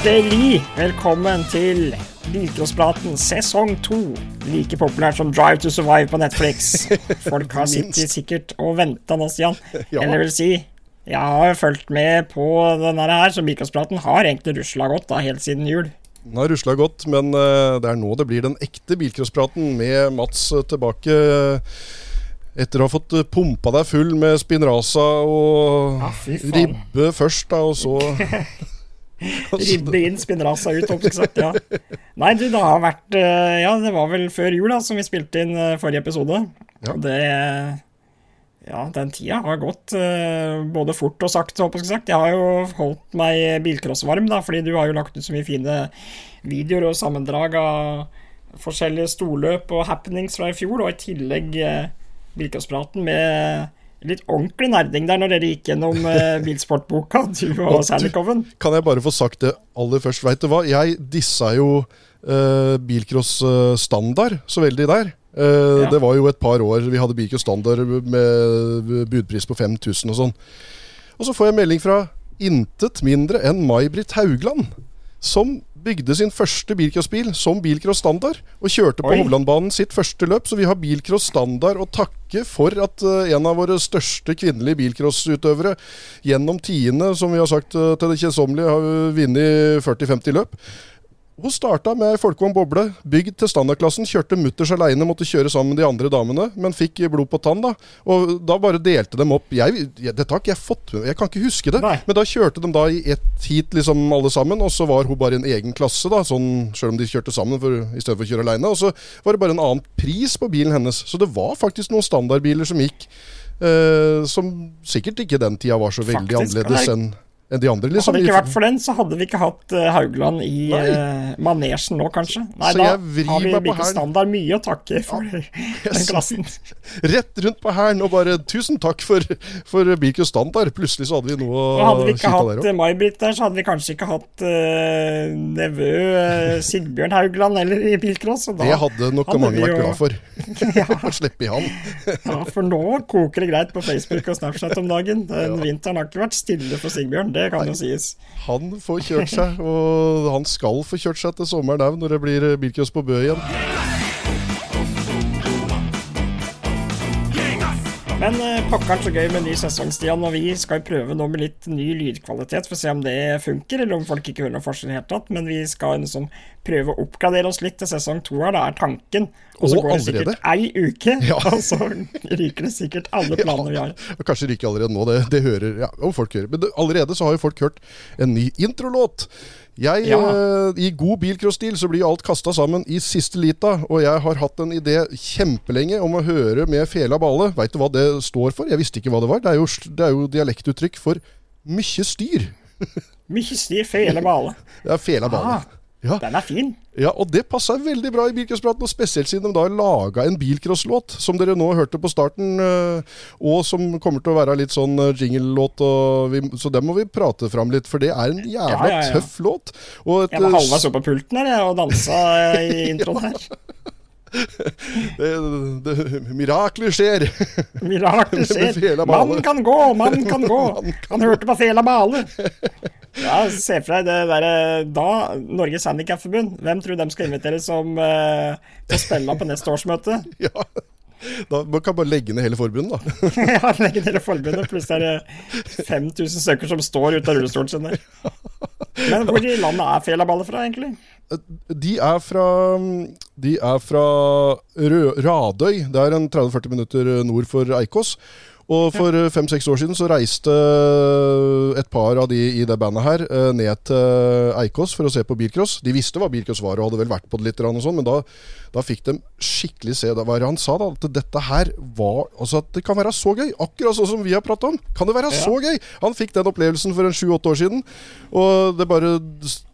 Hjertelig velkommen til Bilcrosspraten sesong to. Like populært som Drive to Survive på Netflix. Folk har sittet sikkert og venta nå, Stian. Ja. Eller vil si, jeg har fulgt med på denne her, så Bilcrosspraten har egentlig rusla godt da, helt siden jul. Den har rusla godt, men eh, det er nå det blir den ekte bilcrosspraten med Mats eh, tilbake. eh, Etter å ha fått pumpa deg full med Spinraza og Ja, ribbe først, da, og så Ribbe inn, spinnerasa ut, håper jeg sagt. Ja. Nei, du, det har vært eh, Ja, det var vel før jul da, som vi spilte inn eh, forrige episode. Ja. Det Ja, den tida har gått eh, både fort og sakte, håper jeg sagt. Jeg har jo holdt meg bilcrossvarm, da, fordi du har jo lagt ut så mye fine videoer og sammendrag av forskjellige storløp og happenings fra i fjor, og i tillegg bilcrosspraten med litt ordentlig nerding der når dere gikk gjennom eh, bilsportboka, du og Sandercoven. kan jeg bare få sagt det aller først. Veit du hva? Jeg dissa jo uh, bilcross eh, standard så veldig der. Eh, Ja. Det var jo et par år vi hadde bilcross standard med budpris på 5000 og sånn. Og så får jeg melding fra intet mindre enn May-Britt Haugland, som bygde sin første bilcrossbil som bilcross standard, og kjørte på Hovlandbanen sitt første løp. Så vi har bilcross standard å takke for at uh, en av våre største kvinnelige bilcrossutøvere gjennom tiende, som vi har sagt uh, til det kjedsommelige, har vunnet 40-50 løp. Hun starta med folkevogn boble, bygd til standardklassen, kjørte mutters aleine, måtte kjøre sammen med de andre damene, men fikk blod på tann, da. Og da bare delte dem opp. Jeg, jeg, dette har ikke jeg fått med Jeg kan ikke huske det. Nei. Men da kjørte de da i ett heat, liksom alle sammen, og så var hun bare i en egen klasse, da, sånn, selv om de kjørte sammen for, i stedet for å kjøre aleine. Og så var det bare en annen pris på bilen hennes. Så det var faktisk noen standardbiler som gikk, eh, som sikkert ikke den tida var så veldig Faktisk, annerledes enn enn de andre. Liksom. Hadde det ikke vært for den, så hadde vi ikke hatt eh, Haugland i eh, manesjen nå, kanskje. Nei, Så da har vi på Standard mye å takke for den klassen. Rett rundt på hælen og bare 'tusen takk for, for Bilcross Standard'. Plutselig så hadde vi noe Og hadde vi ikke hatt eh, May-Britt der, så hadde vi kanskje ikke hatt uh, nevø uh, Sigbjørn Haugland heller i bilcross. Det hadde nok hadde mange vært jo- glad for. Å slippe i han. Ja, for nå koker det greit på Facebook og Snapchat om dagen. Den vinteren har ikke vært stille for Sigbjørn, det kan jo sies. Han får kjørt seg, og han skal få kjørt seg til sommeren òg, når det blir bilcross på Bø igjen. Men pakkeren pokkeren så gøy med ny sesong, Stian. Og vi skal prøve nå med litt ny lydkvalitet for å se om det funker, eller om folk ikke hører noe forskjell i det hele tatt. Men vi skal liksom prøve å oppgradere oss litt til sesong to her, det er tanken. Og så går det sikkert ei uke, Ja. og så ryker det sikkert alle planene vi har. Og Kanskje ryker allerede nå, det, det hører ja, om folk hører. Men det, allerede så har jo folk hørt en ny introlåt. Jeg, Ja. uh, I god bilcross-stil så blir alt kasta sammen i siste lita, og jeg har hatt en idé kjempelenge om å høre med fela bale. Veit du hva det står for? Jeg visste ikke hva det var. Det er jo, det er jo dialektuttrykk for mykje styr. mykje styr, fele bale. Er fela bale. Ah, Ja, den er fin. ja, og det passa veldig bra i bilcrosspraten, og spesielt siden de da laga en bilcrosslåt, som dere nå hørte på starten, eh, og som kommer til å være litt sånn eh, jingle-låt, så den må vi prate fram litt, for det er en jævla Ja, ja, tøff låt. Jeg var eh, halvveis oppe på pulten her og dansa i introen her. det, det, mirakler skjer. Mirakler skjer. Mannen kan gå, mannen kan gå. Han hørte på fela bale. Ja, se for deg det derre Da, Norges Handikapforbund, hvem tror de skal invitere som eh, til å spille på neste årsmøte? ja. Da, man kan bare legge ned hele forbundet, da. ja, legge ned hele forbundet, er det 5000 stykker som står ute av rullestolen sin der. Men hvor i landet er fela bale fra, egentlig? De er fra, de er fra Radøy. Det er en 30-40 minutter nord for Eikås. Og for fem-seks år siden så reiste et par av de i det bandet her eh, ned til Eikås for å se på bilcross. De visste hva bilcross var og hadde vel vært på det litt, og sånn, men da, da fikk de skikkelig se Hva han sa, da? At dette her var Altså at det kan være så gøy. Akkurat sånn som vi har prata om. Kan det være så gøy? Han fikk den opplevelsen for en sju-åtte år siden, og det bare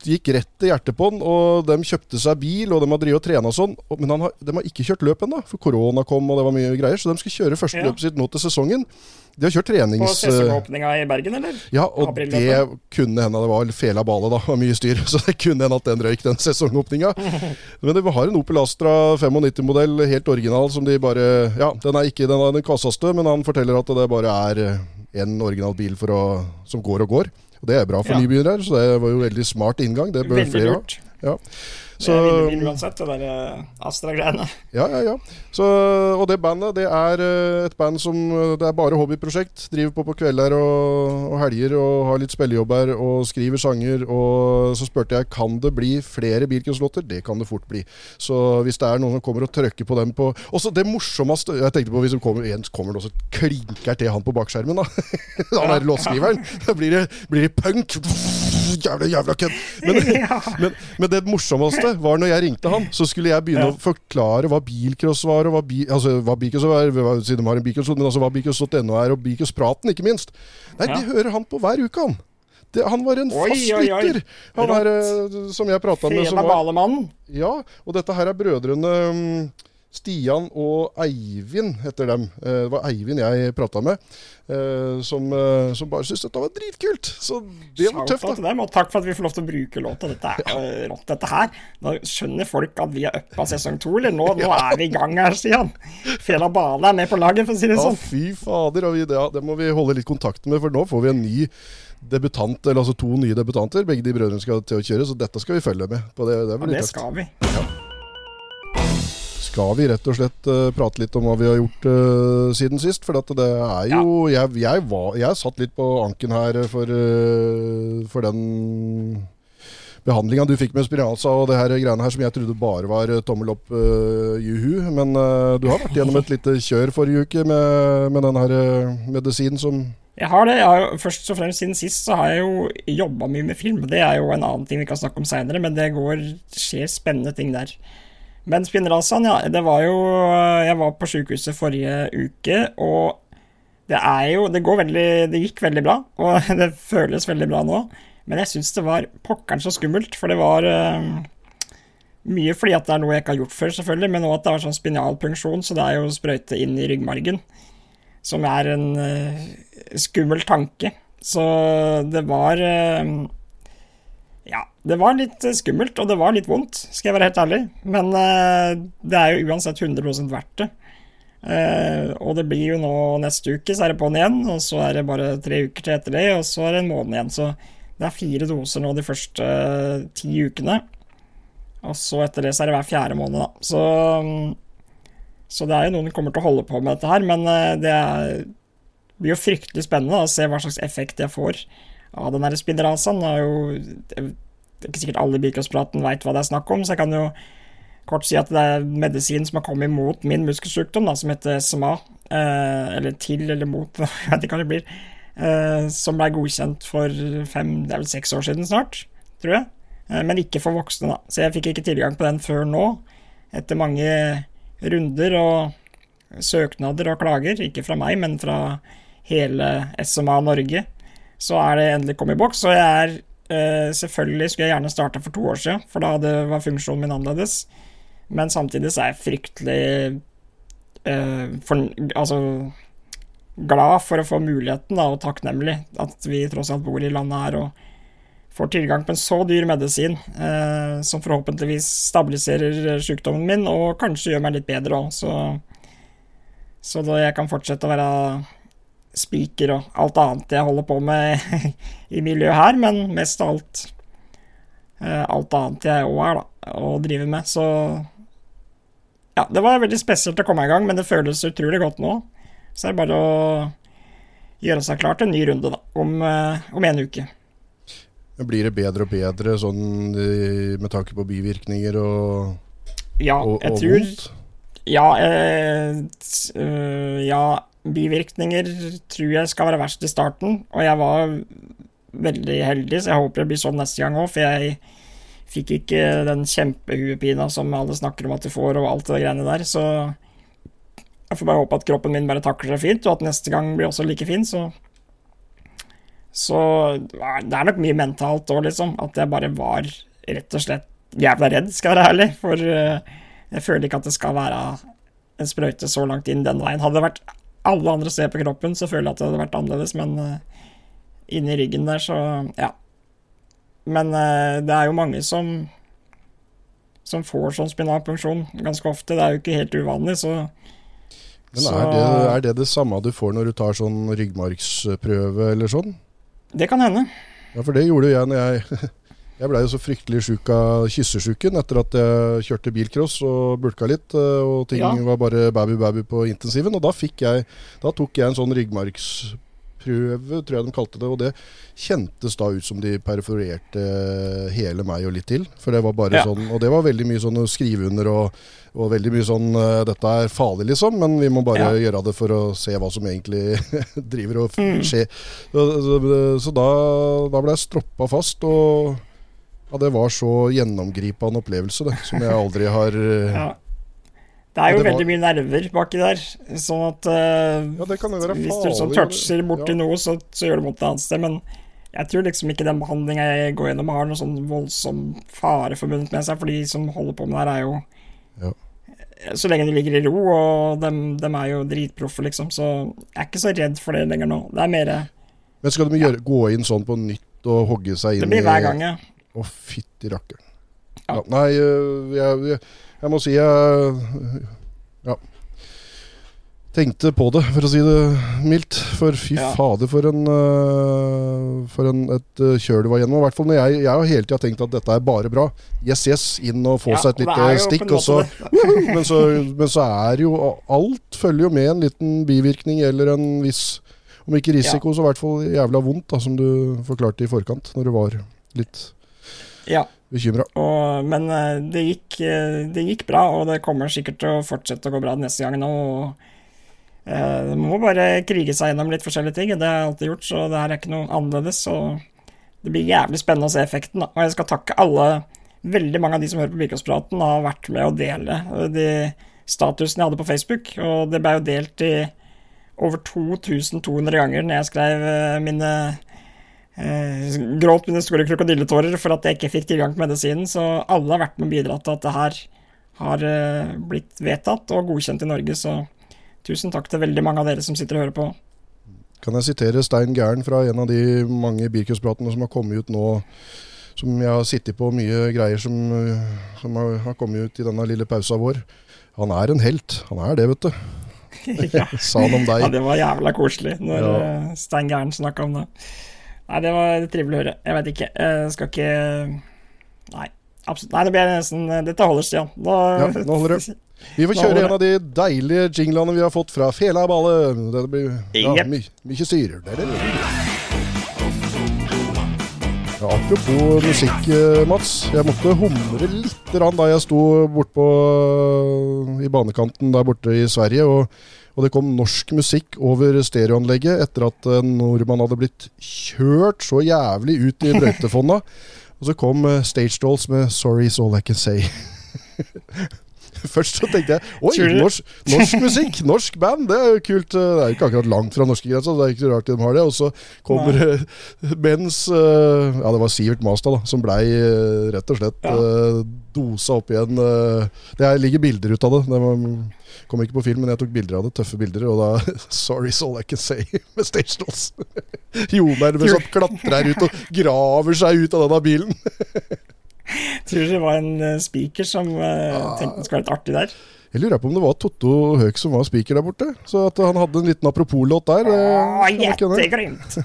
gikk rett i hjertet på han. Og de kjøpte seg bil, og de har drevet og trena sånn, men han har, de har ikke kjørt løp ennå, for korona kom og det var mye greier, så de skal kjøre første Ja. løpet sitt nå til sesongen. De har kjørt trenings... På sesongåpninga i Bergen, eller? Ja, og det kunne hende det var fela bale, da. Mye styr. Så det kunne hende at den røyk, den sesongåpninga. Men de har en Opel Astra 95-modell, helt original, som de bare Ja, den er ikke den, er den kvasseste, men han forteller at det bare er en original bil å, som går og går. Og det er bra for Ja. nybegynnere, så det var jo veldig smart inngang. Det bør Veldig flere ha. lurt. Ja. Det Så, er villebil uansett, det der eh, Astra-greiene. ja, ja, ja. Så, og det bandet, det er eh, et band som eh, Det er bare hobbyprosjekt. Driver på på kvelder og, og helger og har litt spillejobber og skriver sanger. Og så spurte jeg kan det bli flere Birkens-låter. Det kan det fort bli. Så hvis det er noen som kommer og trykker på dem på Også det morsomste Jeg tenkte på hvis det kommer en kommer det også klinker til han på bakskjermen, da. han der låtskriveren. Da blir det, blir det punk. Jævla, jævla kødd. Men, men, men det morsomste var når jeg ringte han, så skulle jeg begynne Ja. å forklare hva bilcross var, og hva, bi, altså, hva bilcross var, siden de har en bilcross, men altså hva bilcross.no er, og bilcrosspraten, ikke minst. Nei, Ja. det hører han på hver uke, han. Det, han var en Oi, fast lytter. Han er, eh, som jeg prata med, som Fela Balemannen. Ja, og dette her er brødrene mm, Stian og Eivind, heter dem. Eh, Det var Eivind jeg prata med, eh, som, eh, som bare syntes dette var dritkult. Så det var tøft, da. dem, og takk for at vi får lov til å bruke låta. Dette er ja. rått, dette her. Da skjønner folk at vi er uppa sesong to, eller? Nå, nå er vi i gang her, Stian. Fela Bale er med på laget, for å si det Ja, sånn. fy fader. Og vi, ja, det må vi holde litt kontakt med, for nå får vi en ny debutant, eller altså to nye debutanter. Begge de brødrene skal til å kjøre, så dette skal vi følge med på. Det, det Ja, det skal vi. Skal vi rett og slett uh, prate litt om hva vi har gjort uh, siden sist? For det er jo jeg, jeg, var, jeg satt litt på anken her for, uh, for den behandlinga du fikk med Spiralsa og det her greiene her som jeg trodde bare var tommel opp uh, juhu. Men du har vært gjennom et lite kjør forrige uke med, med den her medisinen som Jeg har det. Jeg har jo, først og fremst siden sist så har jeg jo jobba mye med film. Det er jo en annen ting vi kan snakke om seinere, men det går, skjer spennende ting der. Men Spinrazaen, ja. Det var jo Jeg var på sykehuset forrige uke, og det er jo Det går veldig Det gikk veldig bra, og det føles veldig bra nå. Men jeg syns det var pokkeren så skummelt, for det var eh, mye fordi at det er noe jeg ikke har gjort før, selvfølgelig, men òg at det var sånn spinalpunksjon, så det er jo sprøyte inn i ryggmargen. Som er en uh, skummel tanke. Så det var eh, Ja, det var litt eh, skummelt, og det var litt vondt, skal jeg være helt ærlig. Men uh, det er jo uansett 100 verdt det. Uh, og det blir jo nå neste uke, så er det på'n igjen. Og så er det bare tre uker til etter det, og så er det en måned igjen. Så det er fire doser nå de første uh, ti ukene. Og så etter det så er det hver fjerde måned, da. Så, um, så det er jo noen som kommer til å holde på med dette her, men det er, blir jo fryktelig spennende da, å se hva slags effekt jeg får av den der spinrazaen. Det er jo det er ikke sikkert alle i bilcrosspraten veit hva det er snakk om, så jeg kan jo kort si at det er medisin som har kommet imot min muskelsykdom, da, som heter SMA. Eh, eller til eller mot, jeg vet ikke hva det blir. Eh, som ble godkjent for fem, det er vel seks år siden snart, tror jeg. Eh, men ikke for voksne, da. Så jeg fikk ikke tilgang på den før nå. Etter mange runder og søknader og klager. Ikke fra meg, men fra hele SMA Norge. Så er det endelig kommet i boks. Og jeg er eh, Selvfølgelig skulle jeg gjerne starta for to år siden, for da hadde, var funksjonen min annerledes. Men samtidig så er jeg fryktelig eh, for, Altså glad for å få muligheten, da, og takknemlig at vi tross alt bor i landet her og får tilgang på en så dyr medisin, eh, som forhåpentligvis stabiliserer sykdommen min, og kanskje gjør meg litt bedre òg, så Så da jeg kan fortsette å være spiker og alt annet jeg holder på med i miljøet her, men mest av alt eh, alt annet jeg òg er, da, og driver med, så Ja, det var veldig spesielt å komme i gang, men det føles utrolig godt nå. Så er det bare å gjøre seg klar til en ny runde, da, om, eh, om en uke. Blir det bedre og bedre sånn eh, med tanke på bivirkninger og, Ja, og, og tror vondt? Ja, eh, ja, bivirkninger tror jeg skal være verst i starten, og jeg var veldig heldig, så jeg håper det blir sånn neste gang òg, for jeg fikk ikke den kjempehuepina som alle snakker om at de får, og alt det greiene der, så jeg får bare håpe at kroppen min bare takler det fint, og at neste gang blir også like fin, så Så det er nok mye mentalt òg, liksom, at jeg bare var rett og slett jævla redd, skal jeg være ærlig, for øh, jeg føler ikke at det skal være en sprøyte så langt inn den veien. Hadde det vært alle andre steder på kroppen, så føler jeg at det hadde vært annerledes, men uh, inni ryggen der, så ja. Men uh, det er jo mange som som får sånn spinalpunksjon ganske ofte. Det er jo ikke helt uvanlig, så Men er det, er det det samme du får når du tar sånn ryggmargsprøve eller sånn? Det kan hende. Ja, for det gjorde jo jeg når jeg Jeg blei jo så fryktelig sjuk av kyssesjuken etter at jeg kjørte bilcross og bulka litt, eh, og ting Ja. var bare baby-baby på intensiven. Og da fikk jeg Da tok jeg en sånn ryggmargsprøve, tror jeg de kalte det, og det kjentes da ut som de perforerte hele meg og litt til. For det var bare Ja. sånn Og det var veldig mye sånn å skrive under og, og veldig mye sånn eh, Dette er farlig, liksom, men vi må bare Ja. gjøre det for å se hva som egentlig driver og Mm. Så, så, så da, da ble jeg stroppa fast, og ja, det var så gjennomgripende opplevelse, det, som jeg aldri har eh, Ja. Det er jo det var- veldig mye nerver baki der, sånn at uh, Ja, det kan jo være Hvis du sånn toucher borti ja. noe, så, så gjør det vondt et annet sted. Men jeg tror liksom ikke den behandlinga jeg går gjennom, har noe sånn voldsom fare forbundet med seg. For de som holder på med det her, er jo Ja. Så lenge de ligger i ro, og de, er jo dritproffe, liksom. Så jeg er ikke så redd for det lenger nå. Det er mer Men skal de gjøre, gå inn sånn på nytt og hogge seg inn Det blir hver gang, ja. Å, fytti rakkeren. Ja. Ja, nei, øh, jeg, jeg, jeg må si jeg Ja. Tenkte på det, for å si det mildt. For fy Ja. fader, for en øh, For en, et øh, kjør du var gjennom. I hvert fall når jeg, jeg har hele tida tenkt at dette er bare bra. Yes, yes, inn og få seg et lite stikk, og så men, så, men så er jo Alt følger jo med en liten bivirkning eller en viss Om ikke risiko, så i hvert fall jævla vondt, da, som du forklarte i forkant, når du var litt Ja. bekymra. Men eh, det gikk, eh, det gikk bra, og det kommer sikkert til å fortsette å gå bra neste gang nå. Og, eh, må bare krige seg gjennom litt forskjellige ting, det har jeg alltid gjort, så det her er ikke noe annerledes. Så det blir jævlig spennende å se effekten. Da. Og jeg skal takke alle, veldig mange av de som hører på Bilkåspraten, har vært med å dele eh, de statusene jeg hadde på Facebook, og det ble jo delt i over 2200 ganger når jeg skrev mine eh, gråt mine store krokodilletårer for at jeg ikke fikk tilgang til medisinen, så alle har vært med og bidratt til at det her har eh, blitt vedtatt og godkjent i Norge, så tusen takk til veldig mange av dere som sitter og hører på. Kan jeg sitere Stein Gæren fra en av de mange bilcrospratene som har kommet ut nå? Som jeg har sittet på mye greier som, øh, som har, har kommet ut i denne lille pausa vår. Han er en helt. Han er det, vet du. ja. Sa han om deg. ja, det var jævla koselig når Ja. eh, Stein Gæren snakka om det. Nei, det var trivelig å høre. Jeg vet ikke. Jeg skal ikke Nei. Absolutt. Nei, det blir nesten Dette holder, Stian. Nå, Ja, nå holder det. Vi får kjøre en av de deilige jinglene vi har fått fra Fela Bale. Det blir ja, my, mye styr. Det er det. Ja, apropos musikk, eh, Mats. Jeg måtte humre litt da jeg sto bortpå i banekanten der borte i Sverige. Og, og det kom norsk musikk over stereoanlegget etter at en nordmann hadde blitt kjørt så jævlig ut i brøytefonna. Og så kom eh, Stage Dolls med 'Sorry Is All I Can Say'. Først så tenkte jeg Oi, norsk, norsk musikk, norsk band, det er jo kult. Det er jo ikke akkurat langt fra norskegrensa, så det er ikke rart de har det. Og så kommer det mens eh, Ja, det var Sivert Mastad da, som blei eh, rett og slett Ja. Eh, dosa opp igjen. eh, det er, ligger bilder ut av det. det kom ikke på film, men jeg tok bilder av det. Tøffe bilder. Og da Sorry, is all I can say' med Stage Dolls. Med sånn klatrer ut og graver seg ut av denne bilen. Tror det var en spiker speaker som eh, tenkte det skulle være litt artig der. Jeg lurer på om det var Totto Høek som var speaker der borte. Så at han hadde en liten apropos-låt der. Åh. Gjettegrymt!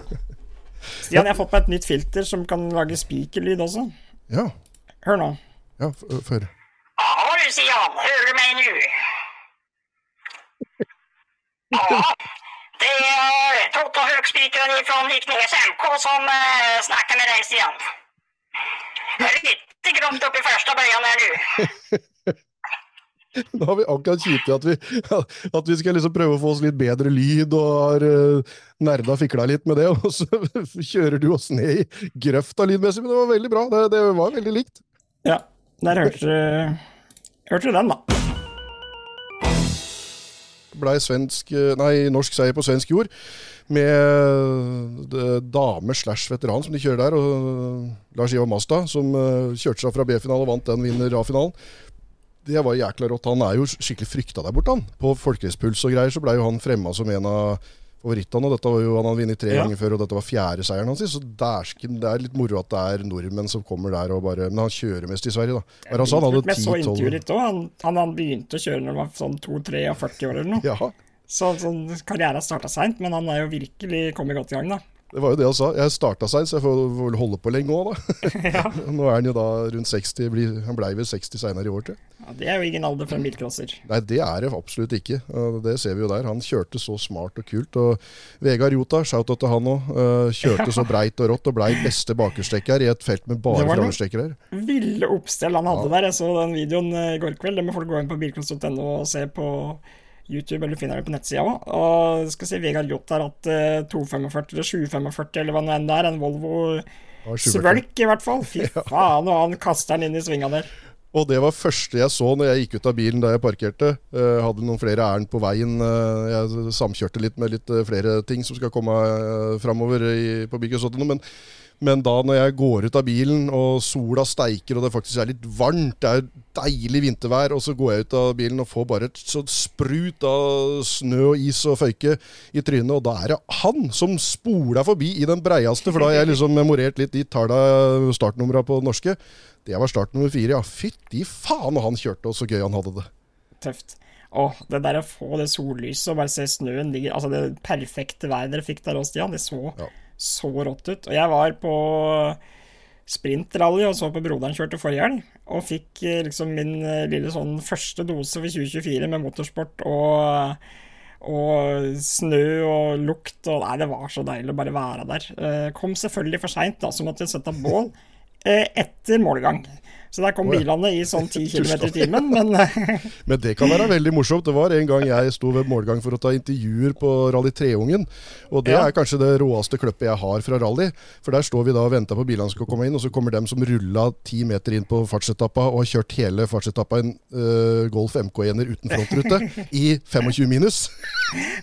Stian, jeg har fått meg et nytt filter som kan lage speakerlyd også. Ja, Hør nå. Ja før. Ja du han? Hører du meg nu? Ja, det er Toto Högspikaren fra Viknes MK som eh, snakker med deg, Stian. Litt gromt upp i første bøyen her nu. Da har vi akkurat kjipt at vi, at vi skal liksom prøve å få oss litt bedre lyd, og har uh, nerda fikla litt med det. Og så kjører du oss ned i grøfta lydmessig, men det var veldig bra. Det, det var veldig likt. Ja, der hørte du Hørte den, da? Blei eh, norsk seier på svensk jord. Med eh, dame slash veteran som de kjører der. Og Lars Ivar Masta, som eh, kjørte seg fra B-finale og vant den vinner A-finalen. Det var jækla rått. Han er jo skikkelig frykta der borte, han. På folkehetspuls og greier så blei jo han fremma som en av favorittene. Dette var jo, han hadde vunnet tre Ja. ganger før, og dette var fjerde seieren hans. Så dersken, det er litt moro at det er nordmenn som kommer der og bare Men han kjører mest i Sverige, da. Hva er han? Hadde Men jeg 10-12 intervjuet ditt òg. Han, han, han begynte å kjøre når han var sånn 2-43 år eller noe. Ja. Så så karrieren starta seint, men han er jo virkelig kommet godt i gang, da. Det var jo det han sa. Jeg starta seint, så jeg får vel holde på lenge òg, da. Nå er han jo da rundt 60. blir- Han blei vel 60 seinere i år, tror jeg. Ja, det er jo ingen alder for en bilcrosser. Nei, det er det absolutt ikke. Det ser vi jo der. Han kjørte så smart og kult. Og Vegard Jota, shout-out til han òg, kjørte så breit og rått og blei beste bakerstekker i et felt med bare framstekkere. Ville oppstell han hadde der. Jeg så den videoen eh, i går kveld. Det må folk gå inn på bilcross.no og se på YouTube, eller du finner det på nettsida òg. Og skal si Vegard Hjort der at uh, 245 eller 745, eller hva nå enn det er. En Volvo Ja, 740. Svølk, i hvert fall. Fy faen, og han kaster den inn i svinga der. Og det var første jeg så når jeg gikk ut av bilen da jeg parkerte. Uh, hadde noen flere ærend på veien. Uh, jeg samkjørte litt med litt eh, flere ting som skal komme uh, framover i- på Byggesotino. Men, men da når jeg går ut av bilen og sola steiker og det faktisk er litt varmt, det er deilig vintervær, og så går jeg ut av bilen og får bare et sånt sprut av snø og is og føyke i trynet, og da er det han som spoler forbi i den breiaste, for da har jeg liksom memorert litt de talla startnumra på norske. Det var start nummer fire, ja. Fytti faen, og han kjørte, og så gøy han hadde det. Tøft. Åh, det der å få det sollyset og bare se snøen ligge Altså, det perfekte været dere fikk der òg, Stian, det så Ja. så rått ut. Og jeg var på sprintrally og så på broderen kjørte forrige helg, og fikk eh, liksom min eh, lille sånn første dose for 2024 med motorsport og og snø og lukt og Nei, det var så deilig å bare være der. Eh, Kom selvfølgelig for seint, da, så måtte jeg sette bål eh, etter målgang. Så der kom ja. bilene i sånn 10 km i timen, men eh, Men det kan være veldig morsomt. Det var en gang jeg sto ved målgang for å ta intervjuer på Rally Treungen. Og det Ja. er kanskje det råeste kløppet jeg har fra rally. For der står vi da og venter på bilene skal komme inn, og så kommer dem som rulla ti meter inn på fartsetappa og har kjørt hele fartsetappa en uh, Golf MK1-er uten frontrute i 25 minus.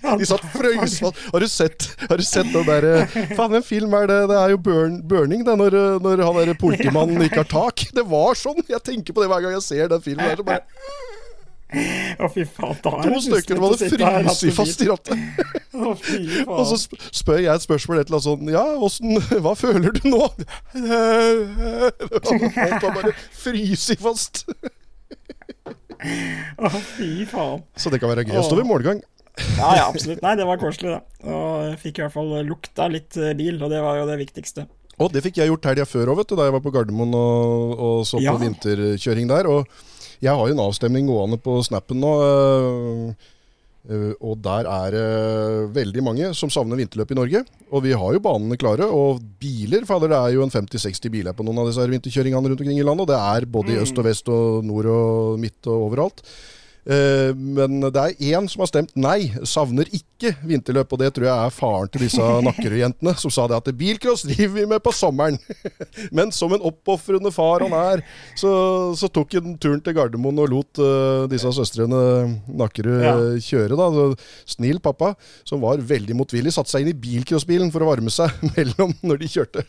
De satt frøys. Har du sett, har du sett den derre Faen, hvem film er det? Det er jo burn, Burning, det, når, når han derre politimannen ikke har tak. Det var sånn! Jeg tenker på det hver gang jeg ser den filmen. der, så bare Å, fy faen. Da er To stykker som hadde fryst fast i rattet. Å, fy faen. Og så spør jeg et spørsmål et eller annet sånn Ja, åssen Hva føler du nå? Var bare fryst fast. Å, fy faen. Så det kan være gøy å stå ved målgang. Ja, ja, absolutt. Nei, det var koselig, da. Og jeg fikk i hvert fall lukta litt bil, og det var jo det viktigste. Og det fikk jeg gjort helga før òg, vet du, da jeg var på Gardermoen og, og så Ja. på vinterkjøring der. Og jeg har jo en avstemning gående på snappen nå. øh, øh, og der er det veldig mange som savner vinterløp i Norge. Og vi har jo banene klare. Og biler fader, Det er jo en 50-60 biler på noen av disse vinterkjøringene rundt omkring i landet. Og det er både i øst og vest og nord og midt og overalt. Eh, Men det er én som har stemt nei, savner ikke vinterløp. Og det tror jeg er faren til disse Nakkerud-jentene, som sa det at bilcross driver vi med på sommeren. Men som en oppofrende far han er, så, så tok han turen til Gardermoen og lot eh, disse søstrene Nakkerud Ja. kjøre. da. Så Snill pappa, som var veldig motvillig, satte seg inn i bilcrossbilen for å varme seg mellom når de kjørte.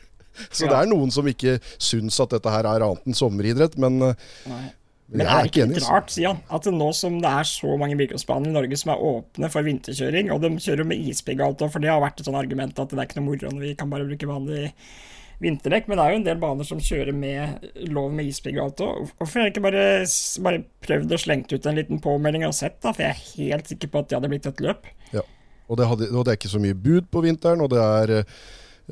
Så Ja. det er noen som ikke syns at dette her er annet enn sommeridrett, men eh, Nei. Men er det ikke litt altså. rart, sier han, at nå som det er så mange bilcrossbaner i Norge som er åpne for vinterkjøring, og de kjører med ispigg og alt, og for det har vært et sånt argument at det er ikke noe moro når vi kan bare bruke vanlig vinterdekk, men det er jo en del baner som kjører med lov med ispigg og alt. òg. hvorfor har jeg ikke bare, bare prøvd å slengt ut en liten påmelding og sett, da? For jeg er helt sikker på at det hadde blitt et løp. Ja. Og det, hadde, og det er ikke så mye bud på vinteren, og det er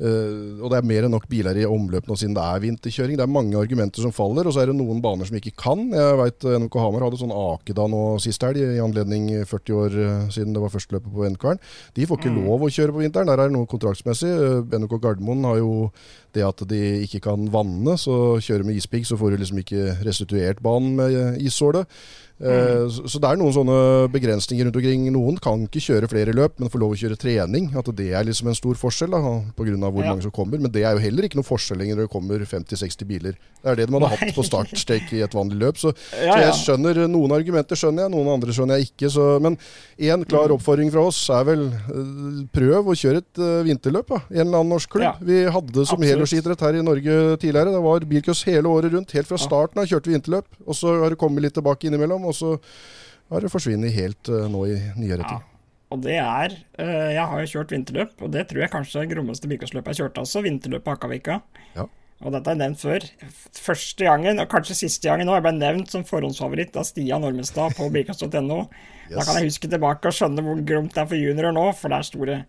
eh, og det er mer enn nok biler i omløp nå siden det er vinterkjøring. Det er mange argumenter som faller, og så er det noen baner som ikke kan. Jeg vet eh, NMK Hamar hadde sånn Akeda nå sist helg, i anledning 40 år eh, siden det var førsteløpet på NK-en. De får ikke lov å kjøre på vinteren, der er det noe kontraktsmessig. NMK Gardermoen har jo det at de ikke kan vanne, så kjører med ispigg, så får du liksom ikke restituert banen med issålet issåle. Eh, Så det er noen sånne begrensninger rundt omkring. Noen kan ikke kjøre flere løp, men får lov å kjøre trening. At det er liksom en stor forskjell, da, pga. hvor Ja. mange som kommer. Men det er jo heller ikke noen forskjell lenger når det kommer 50-60 biler. Det er det man hadde hatt på startstake i et vanlig løp. Så, Ja, så jeg skjønner noen argumenter, skjønner jeg, noen andre skjønner jeg ikke. Så, men én Mm. klar oppfordring fra oss er vel eh, prøv å kjøre et eh, vinterløp. Da, i en eller annen norsk klubb. Ja. Vi hadde som helårsidrett her i Norge tidligere. Det var bilcross hele året rundt. Helt fra starten av kjørte vi vinterløp. Og så har det kommet litt tilbake innimellom. Og så har det forsvunnet helt eh, nå i nyere Ja. Og det er eh, Jeg har jo kjørt vinterløp, og det tror jeg kanskje er det grommeste bilcrossløpet jeg kjørte også. Vinterløpet på Akavika. Ja. Og dette har jeg nevnt før. Første gangen, og kanskje siste gangen nå, jeg ble nevnt som forhåndsfavoritt av Stian Ormestad på bilcross.no. Da kan jeg huske tilbake og skjønne hvor gromt det er for juniorer nå, for det er store.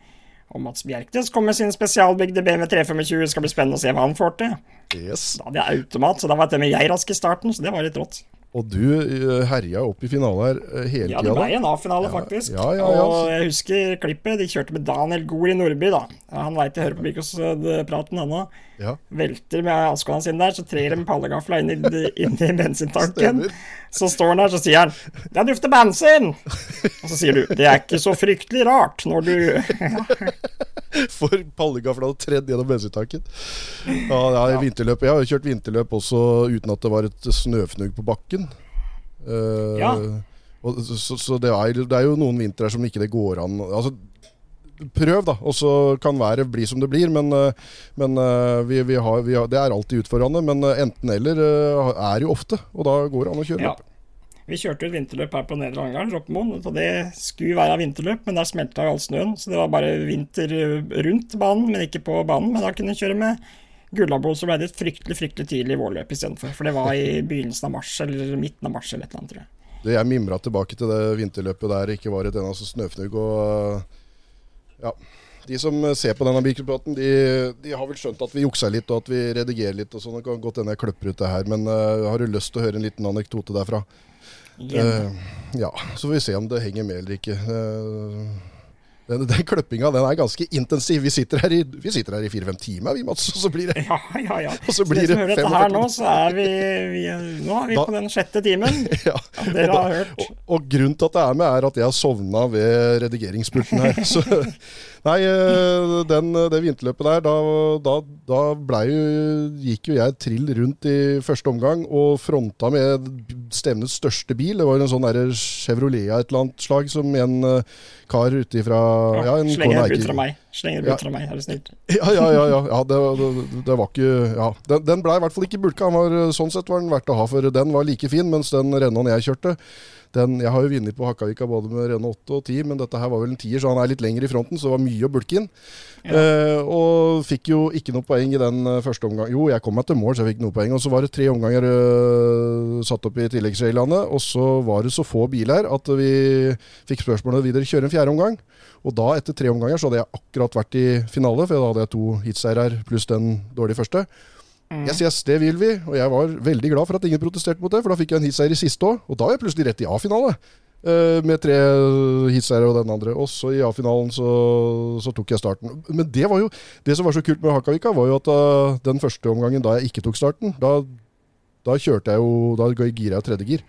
Og Mats Bjerknes kom med sin spesialbygde BMW 325. Det skal bli spennende å se hva han får til. Yes. Da hadde jeg automat, så da var det med jeg rask i starten, så det var litt rått. Og du eh, herja opp i finale her hele tida. Ja, det ble en A-finale, faktisk. ja, ja, ja. Og jeg husker klippet. De kjørte med Daniel Gohl i Nordby, da. Han veit jeg hører på Birkos-praten, ennå. Ja. Velter med avskåla sine der, så trer de pallegafla inn, i- inn i bensintanken. Så står han der, så sier han 'Det dufter bensin'. Og så sier du 'Det er ikke så fryktelig rart når du For pallegafla hadde tredd gjennom bensintanken. Ja, ja, ja. vinterløp. Jeg har jo kjørt vinterløp også uten at det var et snøfnugg på bakken. Uh, Ja. og, så så det, er, det er jo noen vintre som ikke det går an Altså, prøv, da. Og så kan været bli som det blir. Men, eh, men eh, vi, vi har, vi har, det er alltid utfordrende. Men eh, enten-eller er jo ofte, og da går det an å kjøre Ja. løp. Vi kjørte et vinterløp her på Nedre Angeren, Droppemoen. Og det skulle være vinterløp, men der smelta jo all snøen. Så det var bare vinter rundt banen, men ikke på banen. Men da kunne vi kjøre med Gullabo, så ble det et fryktelig fryktelig tidlig vårløp istedenfor. For det var i begynnelsen av mars, eller midten av mars, eller et eller annet, tror jeg. Det jeg mimra tilbake til det vinterløpet der ikke var et eneste snøfnugg. Og ja, de som ser på denne bilpraten, de, de har vel skjønt at vi jukser litt og at vi redigerer litt. og sånn. Det kan godt hende jeg kløpper ut det her, men uh, har du lyst til å høre en liten anekdote derfra? Eh, ja, så får vi se om det henger med eller ikke. Eh, den, den kløppinga den er ganske intensiv. Vi sitter her i, vi sitter her i fire-fem timer, vi, Mats. Og så blir det Ja, ja, ja. Og så blir som det hører dette her nå, så er vi, vi Nå er vi Da- på den sjette timen. ja. Ja, dere har hørt. Og, og grunnen til at det er med, er at jeg har sovna ved redigeringspulten her. Så, nei, eh, den, det vinterløpet der, da, da, da ble jo, gikk jo jeg trill rundt i første omgang og fronta med stevnets største bil. Det var en sånn der Chevrolet av et eller annet slag som en eh, kar ute ifra ja, en Slenger ut fra meg. Slenger Ja. fra meg, er du snill. ja, ja, ja. ja, ja det, det, det var ikke ja. Den, den ble i hvert fall ikke bulka. Han var, sånn sett var den verdt å ha, for den var like fin. Mens den Renaulten jeg kjørte den, Jeg har jo vunnet på Hakkavika både med Renault 8 og 10, men dette her var vel en tier, så han er litt lenger i fronten, så det var mye å bulke inn. Eh, og fikk jo ikke noe poeng i den eh, første omgang. Jo, jeg kom meg til mål, så jeg fikk noe poeng. Og så var det tre omganger øh, satt opp i tilleggsreglene, og så var det så få biler at vi fikk spørsmålet videre kjøre en fjerde omgang. Og da, etter tre omganger, så hadde jeg akkurat vært i finale, for da hadde jeg to hitseirer pluss den dårlige første. Yes, yes, det vil vi. Og jeg var veldig glad for at ingen protesterte mot det, for da fikk jeg en hitseier i siste òg. Og da var jeg plutselig rett i A-finale. eh, med tre hitseiere og den andre. Også i A-finalen så, så tok jeg starten. Men det var jo Det som var så kult med Hakavika, var jo at da, den første omgangen da jeg ikke tok starten, da, da kjørte jeg jo Da gira jeg tredje gir.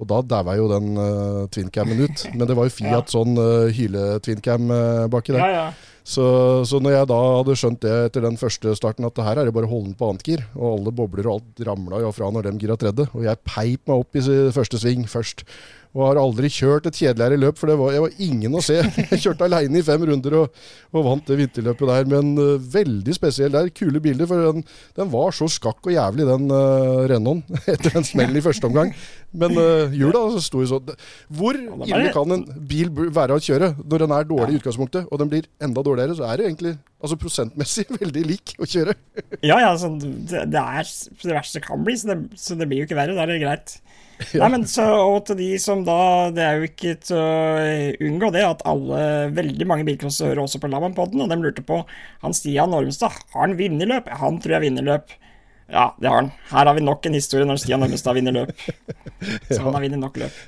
Og da daua jo den uh, twincammen ut. Men det var jo Fiat sånn uh, hyle-twincam uh, baki der. Ja, ja. Så, så når jeg da hadde skjønt det etter den første starten, at det her er det bare å holde den på annet gir, og alle bobler og alt ramla jo fra når de gira tredje, og jeg peip meg opp i første sving først. Og har aldri kjørt et kjedeligere løp, for det var, jeg var ingen å se. Jeg kjørte aleine i fem runder og, og vant det vinterløpet der. Men uh, veldig spesiell der. Kule bilder, for den, den var så skakk og jævlig, den uh, Renaulten, etter den smellen i første omgang. Men uh, hjula så sto jo sånn. Hvor ille kan en bil være å kjøre når den er dårlig i utgangspunktet, og den blir enda dårligere, så er det egentlig altså prosentmessig veldig lik å kjøre. Ja, ja, sånn, det, det er det verste kan bli, så det, så det blir jo ikke verre. Da er det greit. Nei, men så, Og til de som da Det er jo ikke til å unngå det at alle, veldig mange bilcrossere hører også på Laban-podden, og de lurte på Han Stian Ormestad, har han vunnet løp? Han tror jeg vinner løp. Ja, det har han. Her har vi nok en historie når Stian Ormestad vinner løp. Så han har vunnet nok løp.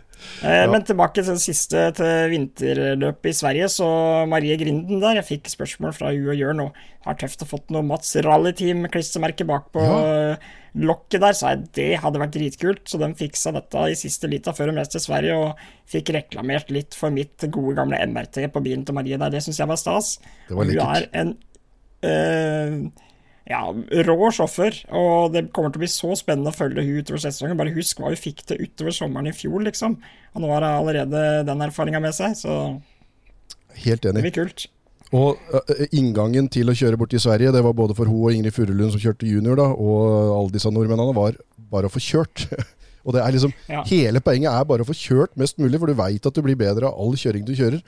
Eh, Men tilbake til det siste, til vinterløpet i Sverige. Så Marie Grinden der, jeg fikk spørsmål fra hun og Jørn og har tøft å fått noe Mats Rallyteam-klistremerke bak på Ja. lokket der, sa jeg det hadde vært dritkult. Så de fiksa dette i siste lita før de reiste til Sverige, og fikk reklamert litt for mitt gode gamle MRT på bilen til Marie der. Det syns jeg var stas. Det var hun er en eh, ja, rå sjåfør, og det kommer til å bli så spennende å følge hun utover sesongen. Bare husk hva hun fikk til utover sommeren i fjor, liksom. Og nå har hun allerede den erfaringa med seg, så Helt enig. det blir kult. Og inngangen til å kjøre bort til Sverige, det var både for hun og Ingrid Furulund som kjørte junior, da, og alle disse nordmennene, var bare å få kjørt. og det er liksom, Ja. Hele poenget er bare å få kjørt mest mulig, for du veit at du blir bedre av all kjøring du kjører.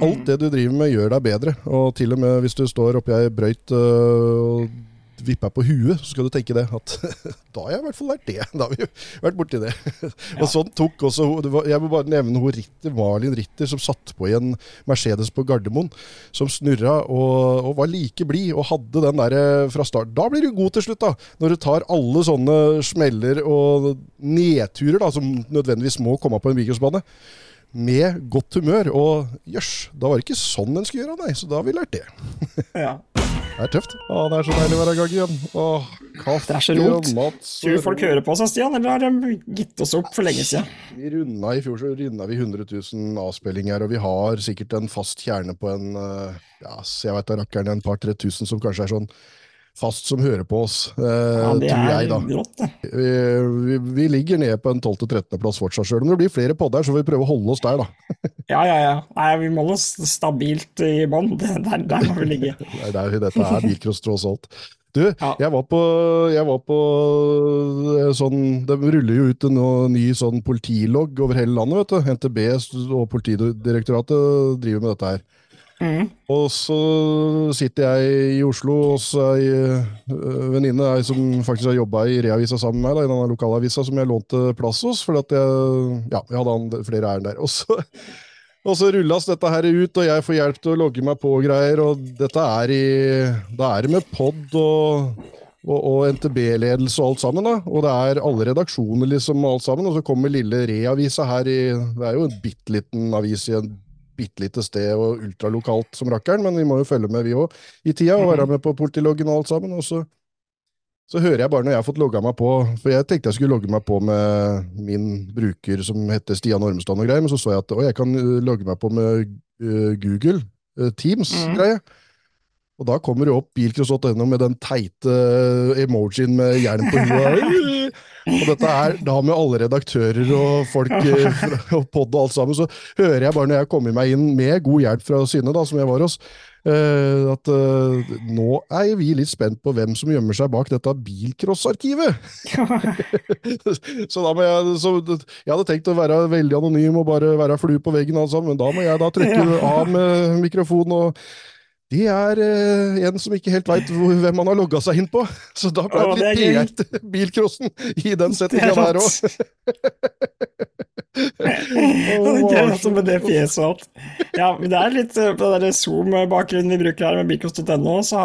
Alt det du driver med, gjør deg bedre. Og til og med hvis du står oppi ei brøyt og vipper på huet, så skal du tenke det. At da har jeg i hvert fall lært det. Da har vi vært borti det. Og sånn tok også det var, Jeg må bare nevne hun Ritter, Malin Ritter som satt på i en Mercedes på Gardermoen. Som snurra og, og var like blid og hadde den derre fra start. Da blir du god til slutt, da. Når du tar alle sånne smeller og nedturer da, som nødvendigvis må komme på en bilcrossbane. Med godt humør. Og jøss, da var det ikke sånn en skulle gjøre, nei. Så da har vi lært det. Ja. Det er tøft. Å, det er så deilig å være i gang igjen. Åh, kaffe Det er så rot. mat. Tror du folk hører på oss, Stian, eller har de gitt oss opp for lenge siden? Vi runda I fjor så runda vi 100 000 avspillinger, og vi har sikkert en fast kjerne på en eh, ja, så jeg vet da rakkeren en par-tre tusen som kanskje er sånn fast som hører på oss, eh, Ja, det tror jeg, er da. rått, det. Vi, vi, vi ligger nede på en 12.-13.-plass fortsatt, sjøl om det blir flere podder, så får vi prøve å holde oss der, da. Ja, ja, ja. Nei, vi må holde oss stabilt i bånn. Der, der må vi ligge. Det er der dette er bilcross tross alt. Du, Ja. jeg var på, jeg var på eh, sånn Det ruller jo ut en ny sånn politilogg over hele landet, vet du. NTB og Politidirektoratet driver med dette her. Mhm. Og så sitter jeg i Oslo hos ei øh, venninne som faktisk har jobba i Reavisa sammen med meg, da, i denne lokalavisa som jeg lånte plass hos, fordi at jeg, ja, jeg hadde flere ærend der. Og så, og så rulles dette her ut, og jeg får hjelp til å logge meg på og greier, og dette er i Da er det med pod og og, og NTB-ledelse og alt sammen. da, Og det er alle redaksjoner liksom alt sammen. Og så kommer lille Re-avisa her i Det er jo en bitte liten avis i en bitte lite sted og ultralokalt som rakkeren, men vi må jo følge med, vi òg, i tida, og være med på politiloggen og alt sammen. Og så, så hører jeg bare når jeg har fått logga meg på, for jeg tenkte jeg skulle logge meg på med min bruker som heter Stian Ormestad og greier, men så så jeg at å, jeg kan uh, logge meg på med uh, Google uh, Teams-greie. Og da kommer det opp bilcross.no med den teite emojien med hjelm på huet. Og dette er da med alle redaktører og folk eh, og pod og alt sammen, så hører jeg bare når jeg kommer meg inn med god hjelp fra Synne, da, som jeg var hos, eh, at eh, nå er vi litt spent på hvem som gjemmer seg bak dette bilcrossarkivet. så da må jeg så, Jeg hadde tenkt å være veldig anonym og bare være flue på veggen, og alt sammen, men da må jeg da trykke av med mikrofonen. og det er eh, en som ikke helt veit hvem han har logga seg inn på. Så da ble det litt. PR bilcrossen i den settinga er der òg. Altså, med det fjeset og alt. Ja, men det er litt eh, på den Zoom-bakgrunnen vi bruker her med bilcross.no, så,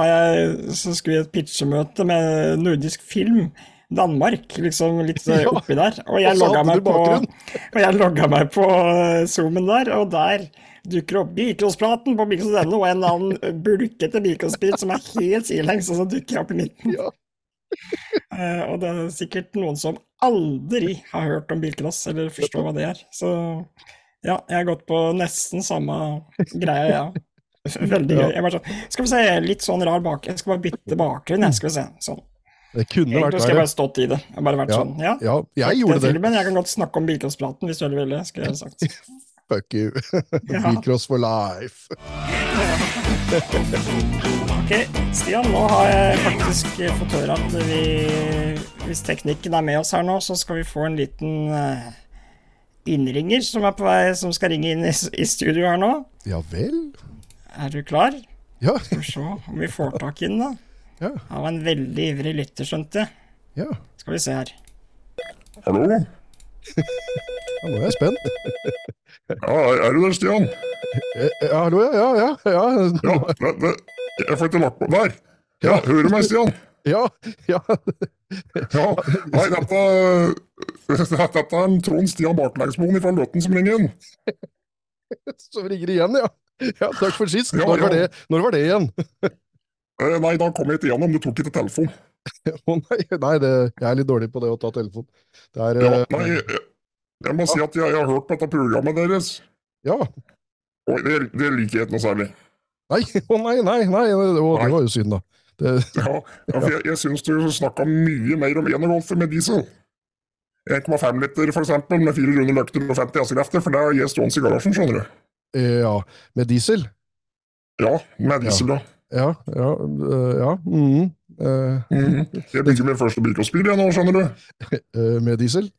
så skulle vi et pitchemøte med nordisk film. Danmark, liksom litt eh, Ja, oppi der. Og jeg og logga meg, på- og jeg logga meg på eh, Zoomen der, og der dukker opp Bilkostpraten på Beatles.no, og en annen bulkete bilkostbil som er helt sidelengs, og så dukker opp i midten. Ja. uh, og det er sikkert noen som aldri har hørt om bilcross, eller forstår hva det er. Så ja, jeg har gått på nesten samme greia, ja. Veldig gøy. Jeg bare sånn, skal vi se, litt sånn rar bak... Jeg skal bare bytte bakgrunn, jeg. Skal vi se. Sånn. Det kunne vært Egentlig skal jeg bare stått i det. Jeg har bare vært Ja. sånn, ja. Ja, jeg gjorde det. Filmen, jeg kan godt snakke om bilcrosspraten hvis du ville. skulle jeg sagt. Fuck you. Ja. Bilcross for life. Ok, Stian, nå har jeg faktisk fått høre at vi, hvis teknikken er med oss her nå, så skal vi få en liten eh, innringer som er på vei, som skal ringe inn i, i studio her nå. Ja vel? Er du klar? Ja. Skal vi se om vi får tak i den, da. Ja. Av en veldig ivrig lytter, skjønte jeg. ja. Skal vi se her. Hallo? Ja, nå er jeg spent. Ja, er du der, Stian? Eh, Ja, hallo, ja, ja, ja. Ja, Ja, det, jeg får ikke lagt på Der! Ja, hører du meg, Stian? ja. ja. Ja, nei, dette, dette er en Trond Stian Bartlegsmoen fra Løten som ringer inn. Så ringer igjen, ja. Ja, Takk for sist. Ja, Når var det, Når var det igjen? Eh, Nei, da kom jeg ikke igjennom, du tok ikke telefonen. Å nei, nei det, jeg er litt dårlig på det å ta telefon. Det er Ja, eh, nei, jeg, må si at jeg, jeg har hørt på dette programmet deres, Ja. og det, det liker jeg ikke noe særlig. Nei, å nei, nei, nei. Å, det var jo synd, da. Det, Ja, ja for jeg, jeg syns du snakka mye mer om enegolfer med diesel. 1,5 liter for eksempel, med 400 løkter og 50 hestekrefter, for det har jeg stående i garasjen, skjønner du. eh, ja. Med diesel? Ja, med diesel, da. Ja, ja. eh, ja. mhm, eh, Mhm. Jeg bygger min første bilcrossbil jeg nå, skjønner du. med diesel?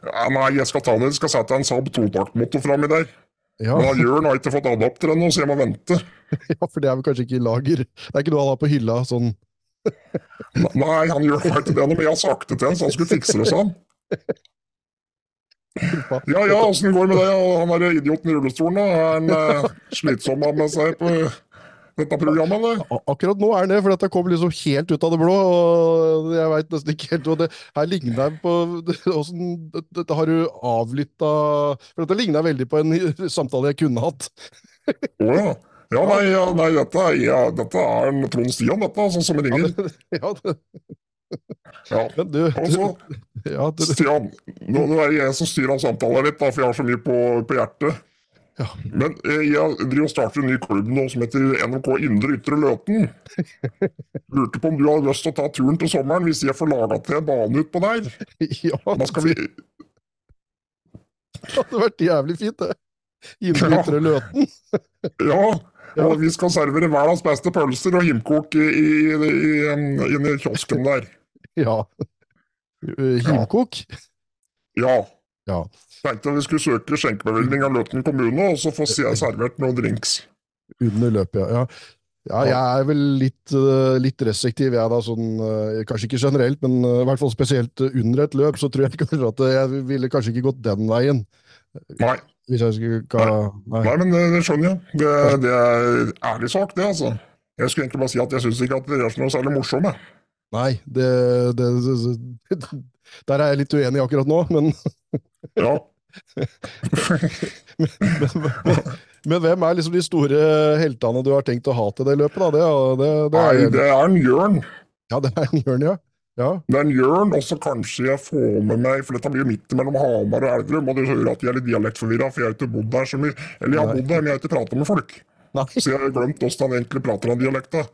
Ja, nei, jeg skal ta den, Jeg skal sette en Saab totaktmotor framme der. Ja. Men han Jørn har ikke fått adapter ennå, så jeg må vente. ja, for det er vel kanskje ikke i lager. Det er ikke noe han har på hylla sånn Nei, han gjør ikke det ennå, men jeg har sagt det til ham, så han skulle fikse det, sånn. Ja ja, åssen går det med deg Og han er idioten i rullestolen, da. Er han eh, slitsom med seg på dette programmet, eller? Akkurat nå er det, for dette kom liksom helt ut av det blå. og Jeg veit nesten ikke helt hva det Her ligner jeg på åssen Dette har du avlytta For dette ligner veldig på en samtale jeg kunne hatt. Å ja. Ja, nei, ja, nei dette, ja, dette er en Trond Stian, dette, sånn som ringer. ja, det, Ja. men du, altså, Stian, nå er det jeg som styrer samtalen litt, da, for jeg har så mye på, på hjertet. Ja. Men eh, jeg driver og starter en ny klubb nå som heter NRK Indre Ytre Løten. Lurte på om du hadde lyst til å ta turen til sommeren hvis jeg får laga til en bane utpå der. ja, Da skal vi det hadde vært jævlig fint, det. Indre Ja. Ytre Løten. Ja, og vi skal servere verdens beste pølser og himkok i, inni kiosken der. Ja. Uh, Himkok? Ja. Ja. Tenkte vi skulle søke skjenkebevilgning av Løten kommune, og så få se- servert noen drinks. Under løpet, ja. ja. Ja, jeg er vel litt, eh, litt restriktiv, jeg da. Sånn, eh, kanskje ikke generelt, men eh, i hvert fall spesielt under et løp, så tror jeg kanskje at jeg ville kanskje ikke gått den veien. Nei, Hvis jeg skulle ka, nei. nei men det, skjønner jeg. Det, det er ærlig sak, det, altså. Jeg skulle egentlig bare si at jeg syns ikke at dere er så noe særlig morsomme. Nei, det, det Der er jeg litt uenig akkurat nå, men, Ja. men, men hvem er liksom de store heltene du har tenkt å ha til det løpet, da? Det, det, det Nei, er, det er en Jørn. ja, det er en Jørn, ja. ja. Det er en Jørn, og så kanskje jeg får med meg For dette blir jo midt mellom Hamar og Elverum, og du hører at jeg er litt dialektforvirra, for jeg har ikke bodd der så mye. Eller jeg har bodd der, men jeg har ikke prata med folk. Nei. Så jeg har glemt hvordan han egentlig prater om dialekta.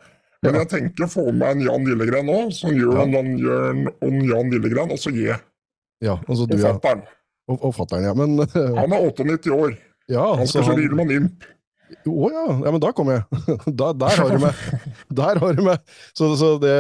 Men jeg tenker å få med en Jan Lillegren nå, som gjør ja. Jørn om Jan Lillegren, og så jeg. ja altså du, og fatter'n. Og, og fatter'n, ja. Men Han er 98 år. ja, Han skal kjøre Ilman Imp. Å ja. ja, men da kommer jeg. Da, der har du meg. Der har du meg. Så, så det,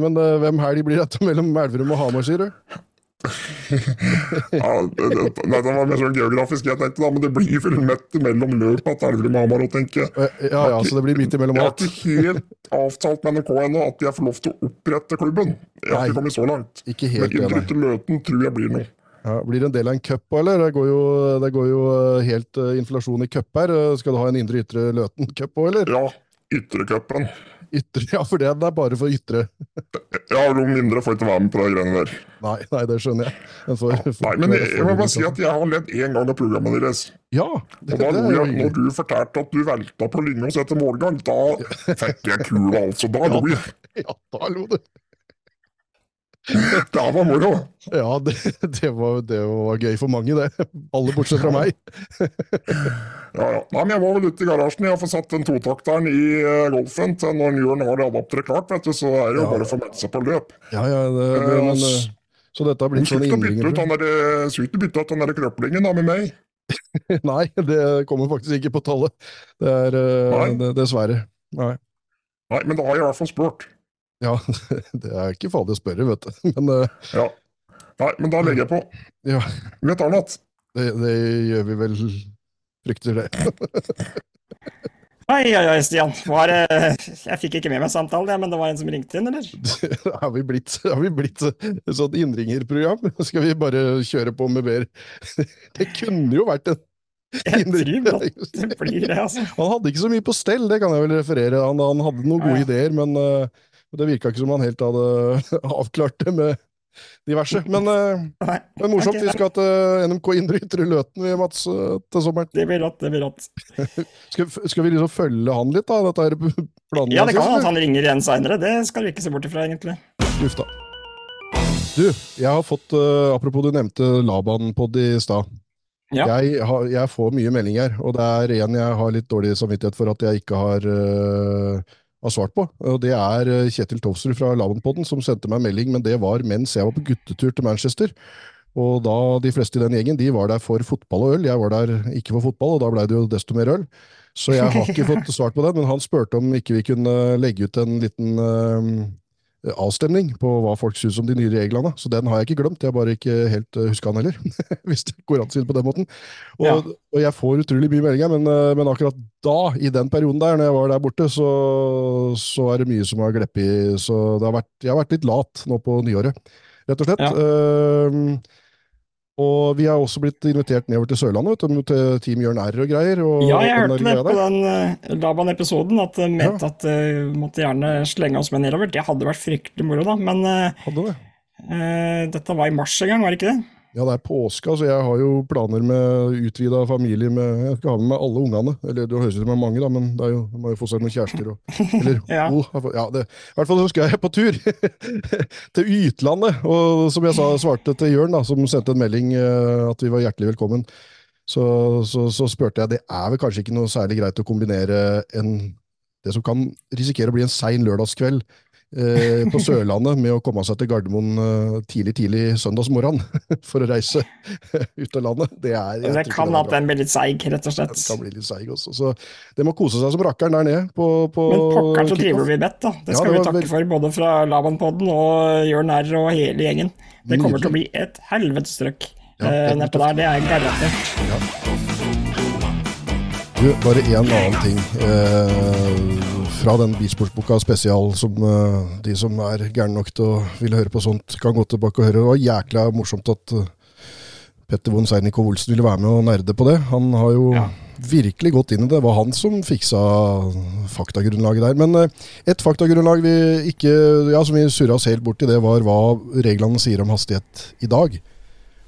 men eh, hvem helg blir dette mellom Elverum og Hamar, sier du? Ja, det, det, nei, det var mer sånn geografisk, jeg tenkte da, men det blir midt mellom til Elverum og Hamar, tenker jeg. Ja, ja, så det blir midt imellom Jeg har ikke helt avtalt med NRK ennå at jeg får lov til å opprette klubben. Jeg har Nei. ikke kommet så langt. Ikke helt men nei. Ytre Løten tror jeg blir noe. Ja, blir det en del av en cup, eller? Det går jo, det går jo eh, helt eh, inflasjon i cup her. Eh, Skal du ha en indre-ytre Løten-cup òg, eller? Ja, Ytrecupen. Ytre, ja, for den er bare for ytre. Ja, noen mindre får ikke være med på de greiene der. Nei, nei, det skjønner jeg. Den får- får- Nei, men jeg, jeg må bare si at jeg har ledd én gang av programmet deres. Ja, det, Og da det jeg, når du fortalte at du velta på Lyngås etter målgang, da fikk jeg kula, altså. Da lo jeg. Ja, da lo du. Det var moro. Ja, det, det, var, det var gøy for mange, det. Alle bortsett fra meg. Ja, ja. Nei, men jeg var vel ute i garasjen. Jeg fått satt den totakteren i eh, Golfen til når Jørn har adapteret klart, vet du, så er det jo Ja. bare å få melde seg på løp. Ja, ja, det, det, Eh, men, eh, så dette har blitt sånn innringer? han der, sykt å bytte ut den der krøplingen da med meg. Nei, det kommer faktisk ikke på tallet. Det er uh, dessverre. Nei. Nei, men da har jeg i hvert fall spurt. Ja, det er ikke farlig å spørre, vet du. Men uh, Ja. Nei, men da legger jeg på. ja, Vet natt. det, det gjør vi vel Frykter det. Oi, oi, oi, Stian. Var, jeg fikk ikke med meg samtalen, men det var en som ringte inn, eller? Har vi blitt, har vi blitt et sånt innringerprogram? Skal vi bare kjøre på med mer? Det kunne jo vært en Jeg tror det blir det, altså. Han hadde ikke så mye på stell, det kan jeg vel referere. Han, han hadde noen gode Ja, ja. ideer, men eh, det virka ikke som han helt hadde avklart det med diverse. Men, eh, Nei, men morsomt. Vi skal til NMK Indre Ytre Løten, Mats, eh, til sommeren. Det blir rått, det blir rått. Skal, skal vi liksom følge han litt, da? Dette er planen Ja, det kan hende han ringer igjen seinere. Det skal vi ikke se bort ifra, egentlig. Uff da. Du, jeg har fått, uh, apropos du nevnte Laban-pod i stad. Ja. Jeg, har, jeg får mye meldinger, og det er en jeg har litt dårlig samvittighet for at jeg ikke har, eh, har svart på. Og det er eh, Kjetil Tovsrud fra Laban-podden som sendte meg melding, men det var mens jeg var på guttetur til Manchester. Og da de fleste i den gjengen de var der for fotball og øl. Jeg var der ikke for fotball, og da blei det jo desto mer øl. Så jeg har ikke fått svart på den, men han spurte om ikke vi kunne legge ut en liten, eh, avstemning på hva folk syns om de nye reglene. Så den har jeg ikke glemt. Jeg har bare ikke helt uh, huska den heller, hvis det går an å si det på den måten. Og, Ja. og jeg får utrolig mye meldinger, men, eh, men akkurat da, i den perioden der, når jeg var der borte, så, så er det mye som har gleppet. Så det har vært, jeg har vært litt lat nå på nyåret, rett og slett. Ja. Ehm, og vi har også blitt invitert nedover til Sørlandet, vet du, til Team Jørn R og greier. Og, Ja, jeg hørte det på den uh, Laban-episoden, at de mente at uh, måtte gjerne slenge oss med nedover. Det hadde vært fryktelig moro, da. Men det. dette var i mars en gang, var det ikke det? Ja, det er påske, så jeg har jo planer med utvida familie med Jeg skal ha med meg alle ungene. Eller det høres ut som det er mange, da, men det er jo, de må jo få seg noen kjærester og Eller Ja. oh, ja, det, I hvert fall så skal jeg på tur til utlandet. Og som jeg sa, svarte til Jørn, da, som sendte en melding eh, at vi var hjertelig velkommen, så, så, så spurte jeg det er vel kanskje ikke noe særlig greit å kombinere en, det som kan risikere å bli en sein lørdagskveld eh, på Sørlandet med å komme seg til Gardermoen eh, tidlig tidlig søndagsmorgen for å reise ut av landet. Det, er, Det kan det at den blir litt seig, rett og slett. Den kan bli litt seig også. Så det må kose seg som rakkeren der nede. På, på Men pokker så driver vi bedt, da. Det Ja, skal var, vi takke for, både fra Laban-podden og Jørn R og hele gjengen. Det kommer til å bli et helvetes trøkk Ja, eh, det nedpå der, det er garantert. Du, bare en annen ting. Eh, fra den Bilsportsboka spesial, som eh, de som er gærne nok til å ville høre på sånt, kan gå tilbake og høre. Det var jækla morsomt at eh, Petter von Seinikov Olsen ville være med og nerde på det. Han har jo Ja. virkelig gått inn i det. Det var han som fiksa faktagrunnlaget der. Men eh, et faktagrunnlag vi ikke, ja, som vi surra oss helt bort i, det var hva reglene sier om hastighet i dag.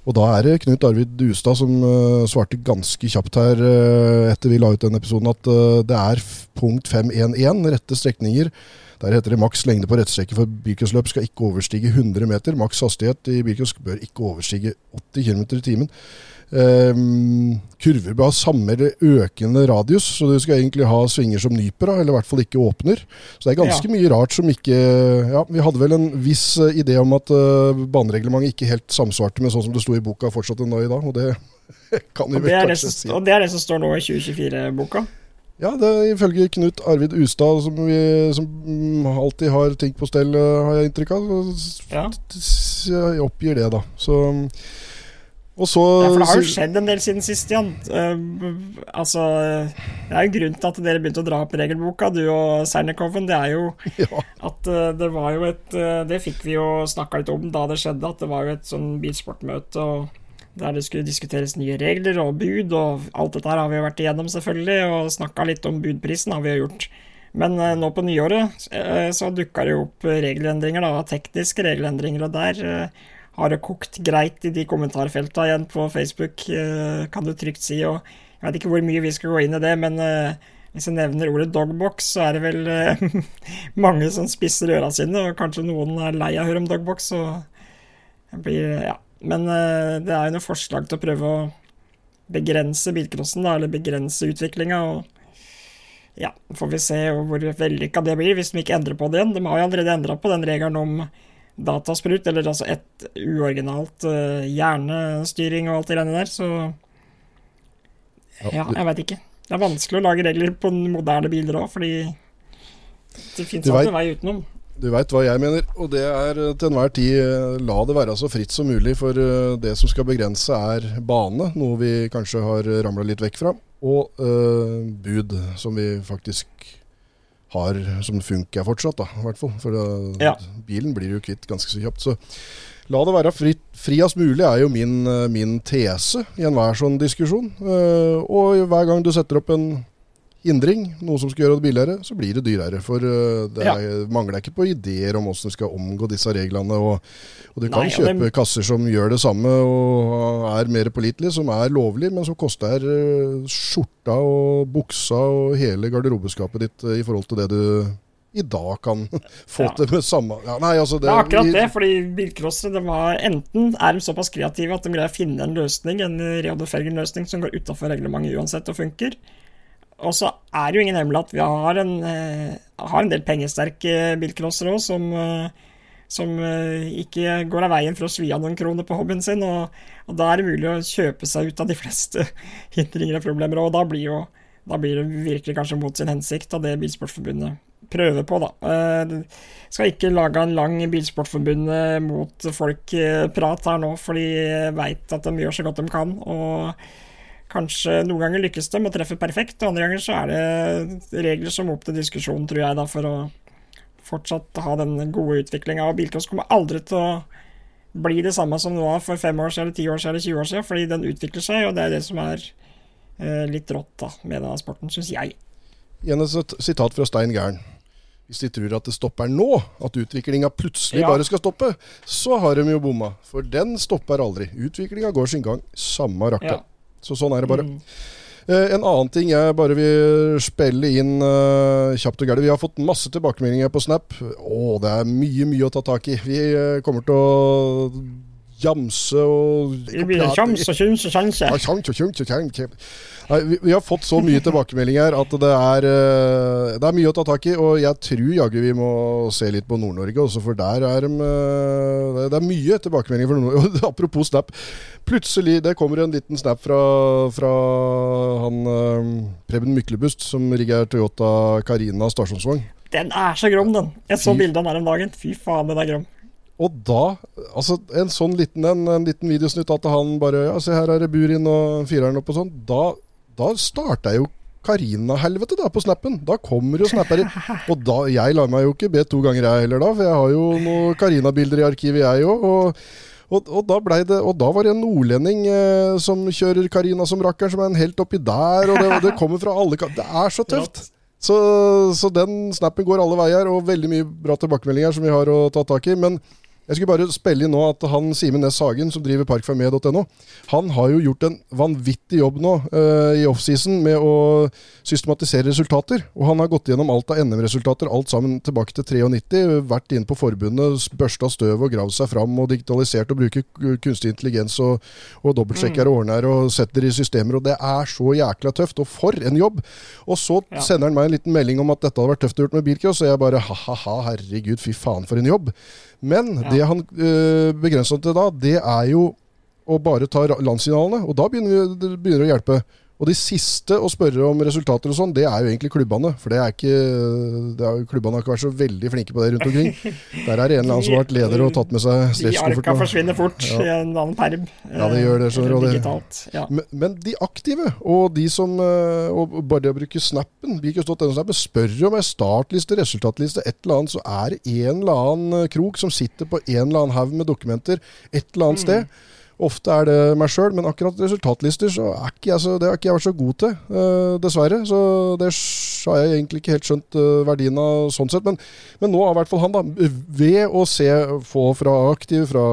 Og da er det Knut Arvid Dustad som uh, svarte ganske kjapt her uh, etter vi la ut den episoden, at uh, det er punkt 511, rette strekninger. Der heter det maks lengde på rettstrekke for bilcrossløp skal ikke overstige 100 meter. Maks hastighet i bilcross bør ikke overstige 80 km i timen. Ehm, kurver bør ha samme økende radius, så du skal egentlig ha svinger som nyper, eller i hvert fall ikke åpner. Så det er ganske mye rart som ikke Ja, vi hadde vel en viss eh, idé om at uh, banereglementet ikke helt samsvarte med sånn som det sto i boka fortsatt en dag i dag, og det kan vi vel det, det, kanskje som, si. og det er det som står nå i 2024-boka. Ja, det er ifølge Knut Arvid Ustad, som, vi, som mm, alltid har ting på stell, eh, har jeg inntrykk av. så Ja. Oppgir det, da. Så Og så Ja, for det har jo skjedd en del siden sist, Jan. Uh, altså, det er jo grunnen til at dere begynte å dra opp regelboka, du og Sernekoven. Det er jo Ja. at uh, det var jo et uh, Det fikk vi jo snakka litt om da det skjedde, at det var jo et sånn bilsportmøte og der det skulle diskuteres nye regler og bud, og alt dette her har vi jo vært igjennom, selvfølgelig, og snakka litt om budprisen har vi jo gjort. Men nå på nyåret så dukka det jo opp regelendringer, da, tekniske regelendringer, og der har det kokt greit i de kommentarfelta igjen på Facebook, eh, kan du trygt si. Og jeg vet ikke hvor mye vi skal gå inn i det, men eh, hvis jeg nevner ordet dogbox, så er det vel eh, mange som spisser øra sine, og kanskje noen er lei av å høre om dogbox. Så blir, ja. Men det er jo noe forslag til å prøve å begrense bilcrossen, eller begrense utviklinga. Ja, får vi se hvor vellykka det blir, hvis de ikke endrer på det igjen. De har jo allerede endra på den regelen om datasprut, eller altså et uoriginalt uh, hjernestyring og alt det greiene der, så Ja, jeg veit ikke. Det er vanskelig å lage regler på moderne biler òg, fordi det fins alltid vei utenom. Du veit hva jeg mener, og det er eh, til enhver tid eh, la det være så fritt som mulig, for det som skal begrense er bane, noe vi kanskje har ramla litt vekk fra, og eh, bud, som vi faktisk har som funker fortsatt, da, i hvert fall. For det, Ja. bilen blir jo kvitt ganske så kjapt. Så la det være fritt, friest mulig, er jo min, eh, min tese i enhver sånn diskusjon. Eh, og hver gang du setter opp en hindring, noe som skal gjøre det billigere, så blir det dyrere. For det det Ja. er, mangler ikke på ideer om hvordan du skal omgå disse reglene. Og, og du kan Nei, kjøpe kjøpe det- kasser som gjør det samme og er mer pålitelige, som er lovlig, men som koster uh, skjorta og buksa og hele garderobeskapet ditt uh, i forhold til det du i dag kan få Ja. til med samme ja, Nei, altså det, Det er akkurat det, fordi bilcrossere de enten er de såpass kreative at de greier å finne en løsning, en Reodor Felgen-løsning som går utafor reglementet uansett og funker. Og så er det jo ingen hemmelighet at vi har en, eh, har en del pengesterke bilcrossere òg, som, eh, som eh, ikke går av veien for å svi av noen kroner på hobbyen sin. Og, og da er det mulig å kjøpe seg ut av de fleste hindringer og problemer, og da blir, da blir det virkelig kanskje mot sin hensikt av det Bilsportforbundet prøve på, da. Eh, skal ikke lage en lang Bilsportforbundet mot folk-prat her nå, for de veit at de gjør så godt de kan. Og kanskje noen ganger lykkes de og treffer perfekt, og andre ganger så er det regler som må opp til diskusjon, tror jeg, da, for å fortsatt ha den gode utviklinga. Bilcross kommer aldri til å bli det samme som det var for fem år siden, eller ti år siden, eller 20 år siden, fordi den utvikler seg, og det er det som er eh, litt rått da, med denne sporten, syns jeg. Igjen et sitat fra Stein Gern. Hvis de tror at det stopper nå, at utviklinga plutselig Ja. bare skal stoppe, så har de jo bomma. For den stopper aldri. Utviklinga går sin gang, samme rakka. Ja. Så sånn er det bare. Mm. Eh, en annen ting jeg bare vil spille inn uh, kjapt og gærent. Vi har fått masse tilbakemeldinger på Snap. Å, det er mye, mye å ta tak i. Vi uh, kommer til å jamse og Kjamse, kjamse, kjams vi, vi har fått så mye tilbakemeldinger at det er, eh, det er mye å ta tak i. Og jeg tror jaggu vi må se litt på Nord-Norge også, for der er de eh, det- er mye tilbakemeldinger for Nord-Norge. Apropos Snap. Plutselig det kommer en liten snap fra, fra han eh, Preben Myklebust, som rigger Toyota Carina stasjonsvogn. Den er så grom, den. Jeg så bildet av den her om dagen. Fy faen, den er grom. Og da, altså en sånn liten en, en liten videosnutt at han bare Ja, se her er det Burin og fireren opp og sånn. Da, da starta jo Karina-helvete da på snappen. Da kommer jo snappere. Og da, jeg lar meg jo ikke be to ganger jeg heller da, for jeg har jo noen Karina-bilder i arkivet jeg òg. Og, og, og, da ble det, og da var det en nordlending eh, som kjører Karina som rakkeren, som er en helt oppi der. Og det, det kommer fra alle Det er så tøft. Så, så den snappen går alle veier, og veldig mye bra tilbakemeldinger som vi har å ta tak i. Men jeg skulle bare spille inn nå at han Simen Næss Hagen, som driver parkfarmé.no, han har jo gjort en vanvittig jobb nå uh, i offseason med å systematisere resultater. Og han har gått gjennom alt av NM-resultater, alt sammen tilbake til 93. Vært inne på forbundet, børsta støv og gravd seg fram og digitalisert og bruker kunstig intelligens og, og dobbeltsjekker og ordner og setter i systemer. Og det er så jækla tøft. Og for en jobb! Og så Ja. sender han meg en liten melding om at dette hadde vært tøft å gjøre med bilcross, og jeg bare ha-ha-ha, herregud, fy faen for en jobb. Men Ja. det han øh, begrenser til da, det er jo å bare ta landsfinalene, og da begynner vi- det begynner det å hjelpe. Og de siste å spørre om resultater og sånn, det er jo egentlig klubbene. For det er ikke det er, Klubbene har ikke vært så veldig flinke på det rundt omkring. Der er det en eller annen som har vært leder og tatt med seg De arka forsvinner fort Ja. i en annen perm. Ja, det gjør det, Eller og det- Digitalt. Ja. Men, men de aktive, og de som øh, og bare det å bruke snappen Bilcross.no-snappen spør om ei startliste, resultatliste, et eller annet, så er det en eller annen krok som sitter på en eller annen haug med dokumenter et eller annet sted. Ofte er det meg sjøl, men akkurat resultatlister så er ikke jeg så, det har ikke jeg vært så god til, øh, dessverre. Så det s- har jeg egentlig ikke helt skjønt øh, verdien av sånn sett. Men, men nå har i hvert fall han, da, ved å se, få fra aktive, fra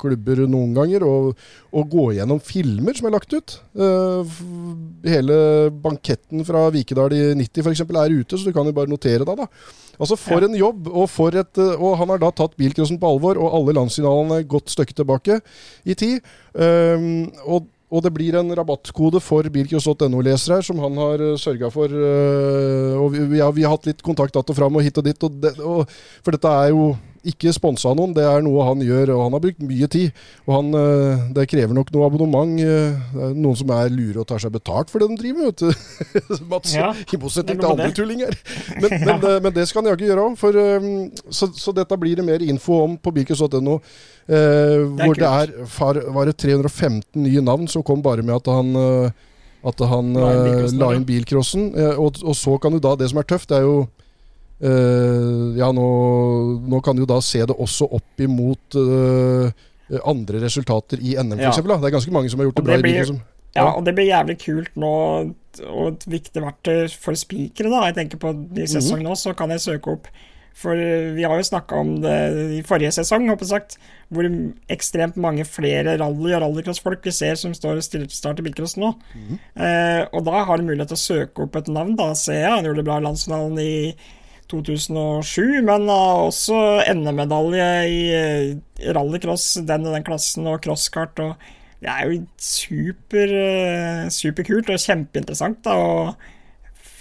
klubber noen ganger, og, og gå gjennom filmer som er lagt ut. uh, hele banketten fra Vikedal i 90 f.eks. er ute, så du kan jo bare notere deg, da. Altså For en jobb, og, for et, øh, og han har da tatt bilcrossen på alvor, og alle landssignalene er godt stykke tilbake i tid. Um, og, og det blir en rabattkode for bilcross.no-lesere her, som han har sørga for. øh, og vi, ja, vi har hatt litt kontakt att og fram og hit og dit. Og det, og, for dette er jo ikke sponsa noen, det er noe han gjør, og han har brukt mye tid. Og han, øh, det krever nok noe abonnement. er noen som er lure og tar seg betalt for det de driver med, vet du. Mats, Ja, I motsetning til andre tullinger. Men, men, det- men det skal han jaggu gjøre òg. Så, så dette blir det mer info om på bilcross.no. Eh, hvor det er far, var det 315 nye navn som kom bare med at han eh, at han La inn eh, bilcrossen, ja. Eh, og, og så kan du da Det som er tøft, det er jo eh, Ja, nå, nå kan du da se det også opp imot eh, andre resultater i NM, Ja. f.eks. Det er ganske mange som har gjort Og det bra Blir, i bilen. Ja, Ja. og det blir jævlig kult nå, og et viktig verktøy for spikere, da. Jeg tenker på Mhm. ny sesong nå, så kan jeg søke opp For vi har jo snakka om det i forrige sesong, sagt, hvor ekstremt mange flere rally- og rallycrossfolk vi ser som står og stiller til start i bilcross nå. Mhm. eh, og da har du mulighet til å søke opp et navn, da ser jeg. Han gjorde det bra i landsfinalen i 2007, men har også NM-medalje i eh, rallycross, den og den klassen, og crosskart. og Det er jo super, eh, superkult og kjempeinteressant. da, og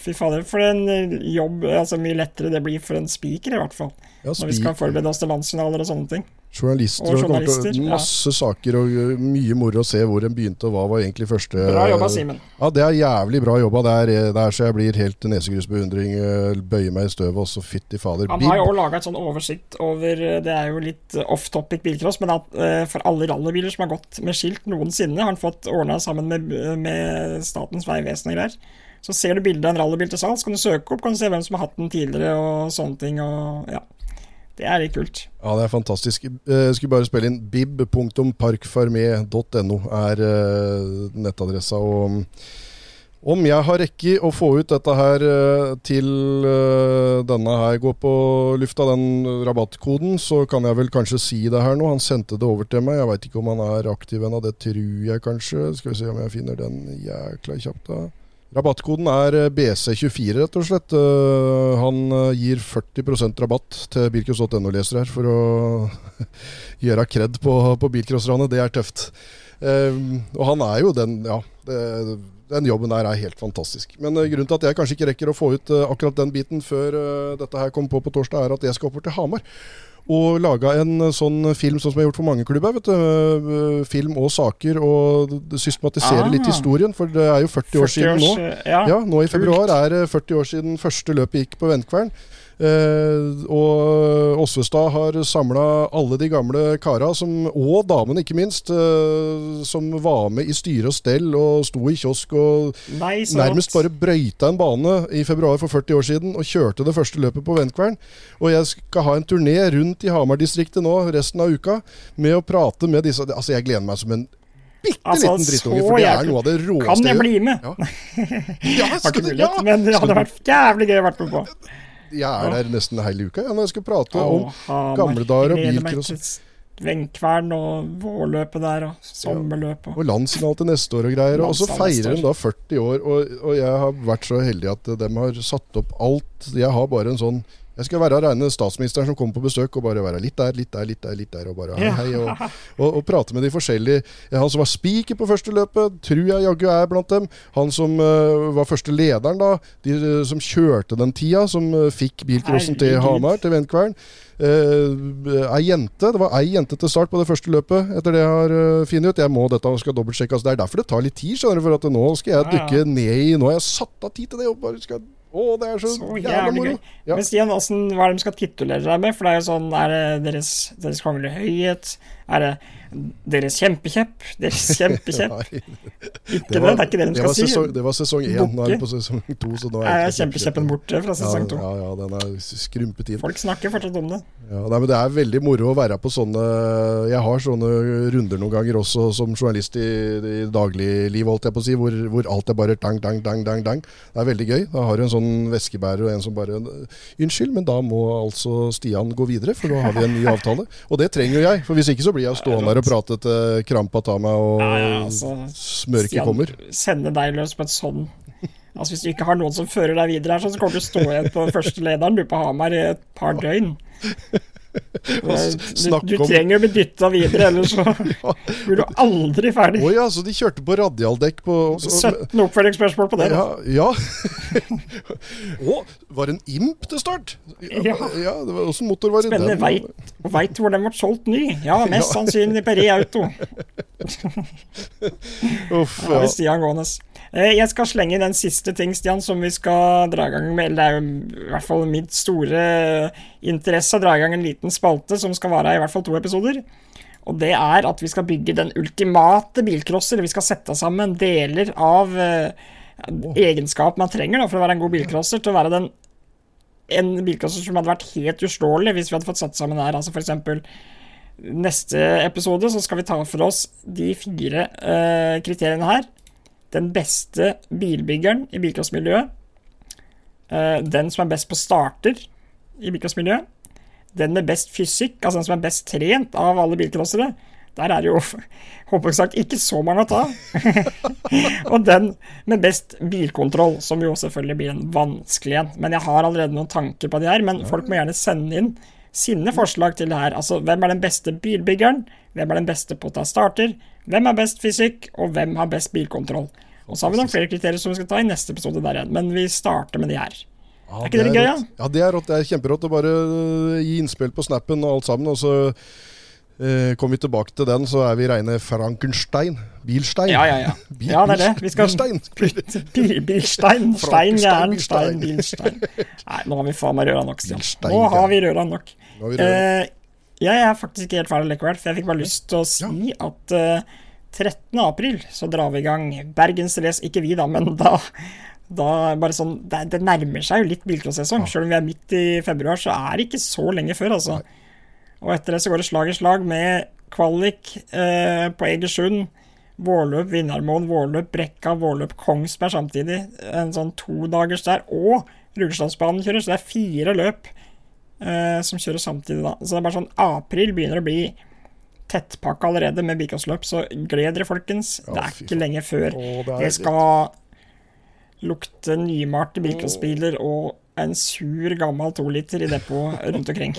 Fy fader, for en eh, jobb altså Mye lettere det blir for en spiker, i hvert fall. Ja, Når vi skal forberede oss til landsfinaler og sånne ting. Journalister Og journalister. til- masse ja. Saker og mye moro å se hvor en begynte og hva var egentlig første Bra jobba, Simen. Ja, det er jævlig bra jobba. Er, det er så jeg blir helt nesegrusbeundring. ø, Bøyer meg i støvet, og så fytti fader. Han har jo òg laga et sånn oversikt over Det er jo litt off topic bilcross, men at for alle rallybiler som har gått med skilt noensinne, har han fått ordna sammen med, med Statens vegvesen og greier. Så ser du bildet av en rallybil til salgs, kan du søke opp, kan du se hvem som har hatt den tidligere og sånne ting. Og ja, det er litt kult. Ja, det er fantastisk. Eh, Jeg skulle bare spille inn bib.parkfarmé.no er eh, nettadressa. Og mm, om jeg har rekke å få ut dette her eh, til eh, denne her går på lufta, den rabattkoden, så kan jeg vel kanskje si det her nå. Han sendte det over til meg. Jeg veit ikke om han er aktiv ennå, det tror jeg kanskje. Skal vi se om jeg finner den jækla kjapt, da. Rabattkoden er eh, BC24, rett og slett. Eh, Han eh, gir 40% rabatt til bilcross.no-lesere her, for å gjøre kred på, på bilcrossranet. Det er tøft. Og han er jo den Ja, den jobben der er helt fantastisk. Men grunnen til at jeg kanskje ikke rekker å få ut akkurat den biten før dette her kommer på på torsdag, er at jeg skal oppover til Hamar. Og laga en eh, sånn film sånn som jeg har gjort for mange klubber. vet du. Eh, Film og saker, og systematisere Ah. litt historien. For det er jo 40 år siden års, nå. Ja, Ja, nå i februar er det 40 år siden første løpet gikk på Ventkvern. Eh, og Åsvestad har samla alle de gamle kara, som, og damene ikke minst, eh, som var med i styre og stell og sto i kiosk og Nei, nærmest bare brøyta en bane i februar for 40 år siden og kjørte det første løpet på Ventkvern. Og jeg skal ha en turné rundt i Hamar-distriktet nå resten av uka med å prate med disse Altså, jeg gleder meg som en bitte Altså, liten drittunge, for det er noe av det råeste Kan jeg bli med? Ja. Ja, Har skal ikke mulighet, ja. men det hadde vært jævlig gøy å vært med på. Jeg er der nesten hele uka når jeg skal prate Å, om gamle dager og bilcross. Venkvern og vårløpet der, og sommerløpet. og landsfinal til neste år og greier. Og så feirer de da 40 år, og, og jeg har vært så heldig at de har satt opp alt. Jeg har bare en sånn Jeg skal være reine statsministeren som kommer på besøk og bare være litt der, litt der, litt der, litt der, og bare hei, og, og, og prate med de forskjellige. Han som var spiker på første løpet, tror jeg jaggu er blant dem. Han som uh, var første lederen, da. De uh, som kjørte den tida, som uh, fikk bilcrossen til Hamar, til Ventkvern. Uh, ei jente, Det var ei jente til start på det første løpet, etter det jeg har uh, funnet ut. Jeg må dette skal dobbeltsjekkes. Det er derfor det tar litt tid, skjønner du. For at nå skal jeg dykke ned i Nå har jeg satt av tid til det. Og bare skal, å, det er så, Så jævla moro. Ja. Men Stian, hva er det de skal titulere deg med? For det er jo sånn Er det deres, deres kongelige høyhet? Er det deres kjempekjepp? Deres kjempekjepp? Ikke det, det er ikke det de skal si. sesong, det var sesong én. Nå er vi på sesong to. Så nå er Er kjempekjeppen borte fra sesong to? Ja, ja, den er skrumpet inn. Folk snakker fortsatt om det. Ja, nei, men Det er veldig moro å være på sånne Jeg har sånne runder noen ganger også som journalist i, i dagliglivet, holdt jeg på å si, hvor, hvor alt er bare dang, dang, dang, dang, dang. Det er veldig gøy. Da har du en sånn veskebærer og en som bare Unnskyld, men da må altså Stian gå videre, for da har vi en ny avtale. Og det trenger jo jeg, for hvis ikke så blir jeg stående her og prate til krampa tar meg og Ja, ja, altså, smørket kommer. Sende deg løs på et sånn Altså Hvis du ikke har noen som fører deg videre her, så kommer du stå igjen på førstelederen du på Hamar i et par døgn. Du, snakk du om- trenger å bli dytta videre, ellers så blir du aldri ferdig. Å ja, så de kjørte på radialdekk på så- 17 oppfølgingsspørsmål på det. Ja. ja. Å, var det en imp til start? Ja. ja det var, også motor var Spennende. Veit, og veit hvor den ble solgt ny? Ja, mest sannsynlig på Re Auto. Uff, ja. vi Stian gående. Eh, Jeg skal slenge inn en siste ting, Stian, som vi skal dra i gang med. Eller det er jo i hvert fall mitt store interesse å dra i gang en liten spalte som skal vare i hvert fall to episoder. Og det er at vi skal bygge den ultimate bilcrosser. Vi skal sette sammen deler av eh, egenskap man trenger da, for å være en god bilcrosser, til å være den en bilcrosser som hadde vært helt uslåelig hvis vi hadde fått satt sammen her. Altså eksempel neste episode så skal vi ta for oss de fire eh, kriteriene her. Den beste bilbyggeren i bilcrossmiljøet. Eh, den som er best på starter i bilcrossmiljøet. Den med best fysikk, altså den som er best trent av alle bilcrossere. Der er det jo sagt ikke så mange å ta. og den med best bilkontroll, som jo selvfølgelig blir en vanskelig en. Men jeg har allerede noen tanker på det her, men folk må gjerne sende inn sine forslag til det her. Altså, hvem er den beste bilbyggeren? Hvem er den beste på å ta starter? Hvem er best fysikk? Og hvem har best bilkontroll? Og så har vi noen flere kriterier som vi skal ta i neste episode der igjen, men vi starter med de her. Ja, Er ikke det litt gøy, da? Ja, det er rått. Det er kjemperått å bare øh, gi innspill på snappen og alt sammen. Og så Eh, Kommer vi tilbake til den, så er vi reine Frankenstein. Bilstein. Ja, ja, ja. Bil- Ja, det er det. Vi skal Bilstein. Bil, bilstein. Stein, jern, stein, bilstein. Nei, nå har vi faen meg røra nok, Stian. Bilstein, Nå har vi røra nok. Vi røra. Eh, jeg er faktisk ikke helt ferdig likevel, for jeg fikk bare lyst til å si at eh, 13. april så drar vi i gang Bergensrace. Ikke vi, da, men da, da bare sånn det, det nærmer seg jo litt bilcrossesong. Selv om vi er midt i februar, så er det ikke så lenge før, altså. Og etter det så går det slag i slag med kvalik eh, på Egersund. Vårløp, Vinnermoen, Vårløp, Brekka, Vårløp, Kongsberg samtidig. En sånn todagers der. Og Rugeslandsbanen kjører, så det er fire løp eh, som kjører samtidig da. Så det er bare sånn April begynner å bli tettpakka allerede med bilcrossløp, så gled dere, folkens. det er ikke lenge før. Å, det er det skal lukte nymalte bilcrossbiler og en sur, gammel toliter i depot rundt omkring.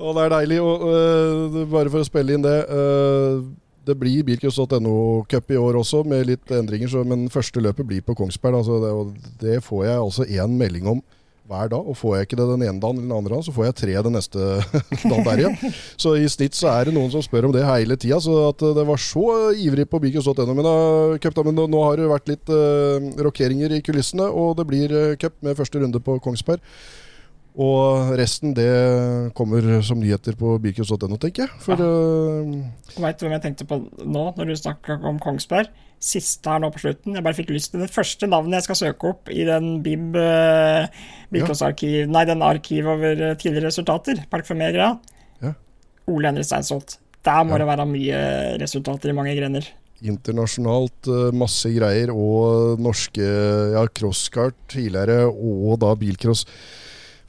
Og det er deilig. Og, uh, bare for å spille inn det. Uh, det blir bilcross.no-cup i år også, med litt endringer. Så, men første løpet blir på Kongsberg. Altså det, og det får jeg altså én melding om hver dag. Og får jeg ikke det den ene dagen eller den andre dagen, så får jeg tre den neste dagen der igjen. Så i snitt så er det noen som spør om det hele tida. Så at det var så ivrig på bilcross.no. Men, da, cup, men nå- har det vært litt uh, rokeringer i kulissene, og det blir øh, cup med første runde på Kongsberg. Og resten det kommer som nyheter på bilcross.no, tenker jeg. For øh, Veit du hvem jeg tenkte på nå, når du snakka om Kongsberg? Siste her nå på slutten. Jeg bare fikk lyst til det første navnet jeg skal søke opp i den BIB eh, bilcrossarkiv Nei, den arkiv over eh, tidligere resultater. Park for mer, ja. Ja. Ole Henri Steinsholt. Der må det være mye resultater i mange grener. internasjonalt masse greier, og norske ja, crosskart tidligere, og da bilcross.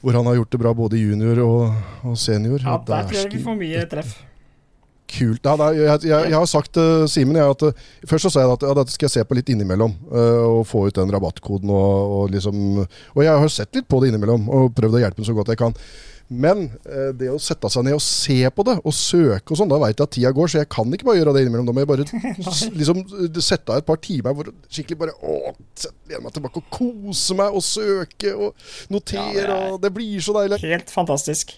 Hvor han har gjort det bra både junior og, og senior. Ja, Der tror jeg vi får mye treff. Kult. Ja, jeg, jeg, jeg har sagt til Simen at uh, Først så sa jeg at ja, dette skal jeg se på litt innimellom. Uh, og få ut den rabattkoden og, og liksom Og jeg har sett litt på det innimellom og prøvd å hjelpe den så godt jeg kan. Men eh, det å sette seg ned og se på det, og søke og sånn, da veit jeg at tida går, så jeg kan ikke bare gjøre det innimellom. Da må jeg bare liksom eh, sette av et par timer hvor skikkelig bare å, lene meg tilbake og kose meg og søke og notere. Ja, det og Det blir så deilig. Helt fantastisk.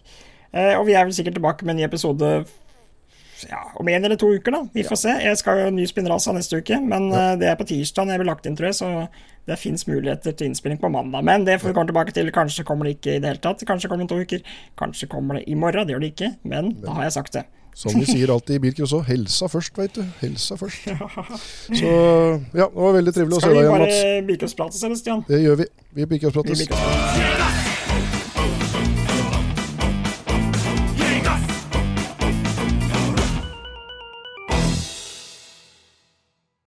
Eh, og vi er vel sikkert tilbake med en ny episode ja, om en eller to uker, da. Vi får se. Jeg skal jo ny spinnrasa neste uke, men eh, det er på tirsdag jeg blir lagt inn, tror jeg, så det fins muligheter til innspilling på mandag. Men det får vi komme tilbake til. Kanskje kommer det ikke i det hele tatt. Kanskje kommer det om to uker. Kanskje kommer det i morgen. Det gjør det ikke, men da har jeg sagt det. Som vi sier alltid i Bilcross òg, helsa først, veit du. Helsa først. Så ja, det var veldig trivelig å se deg igjen, Mats. Skal vi bare prate, Stian? Det gjør vi. Vi bikker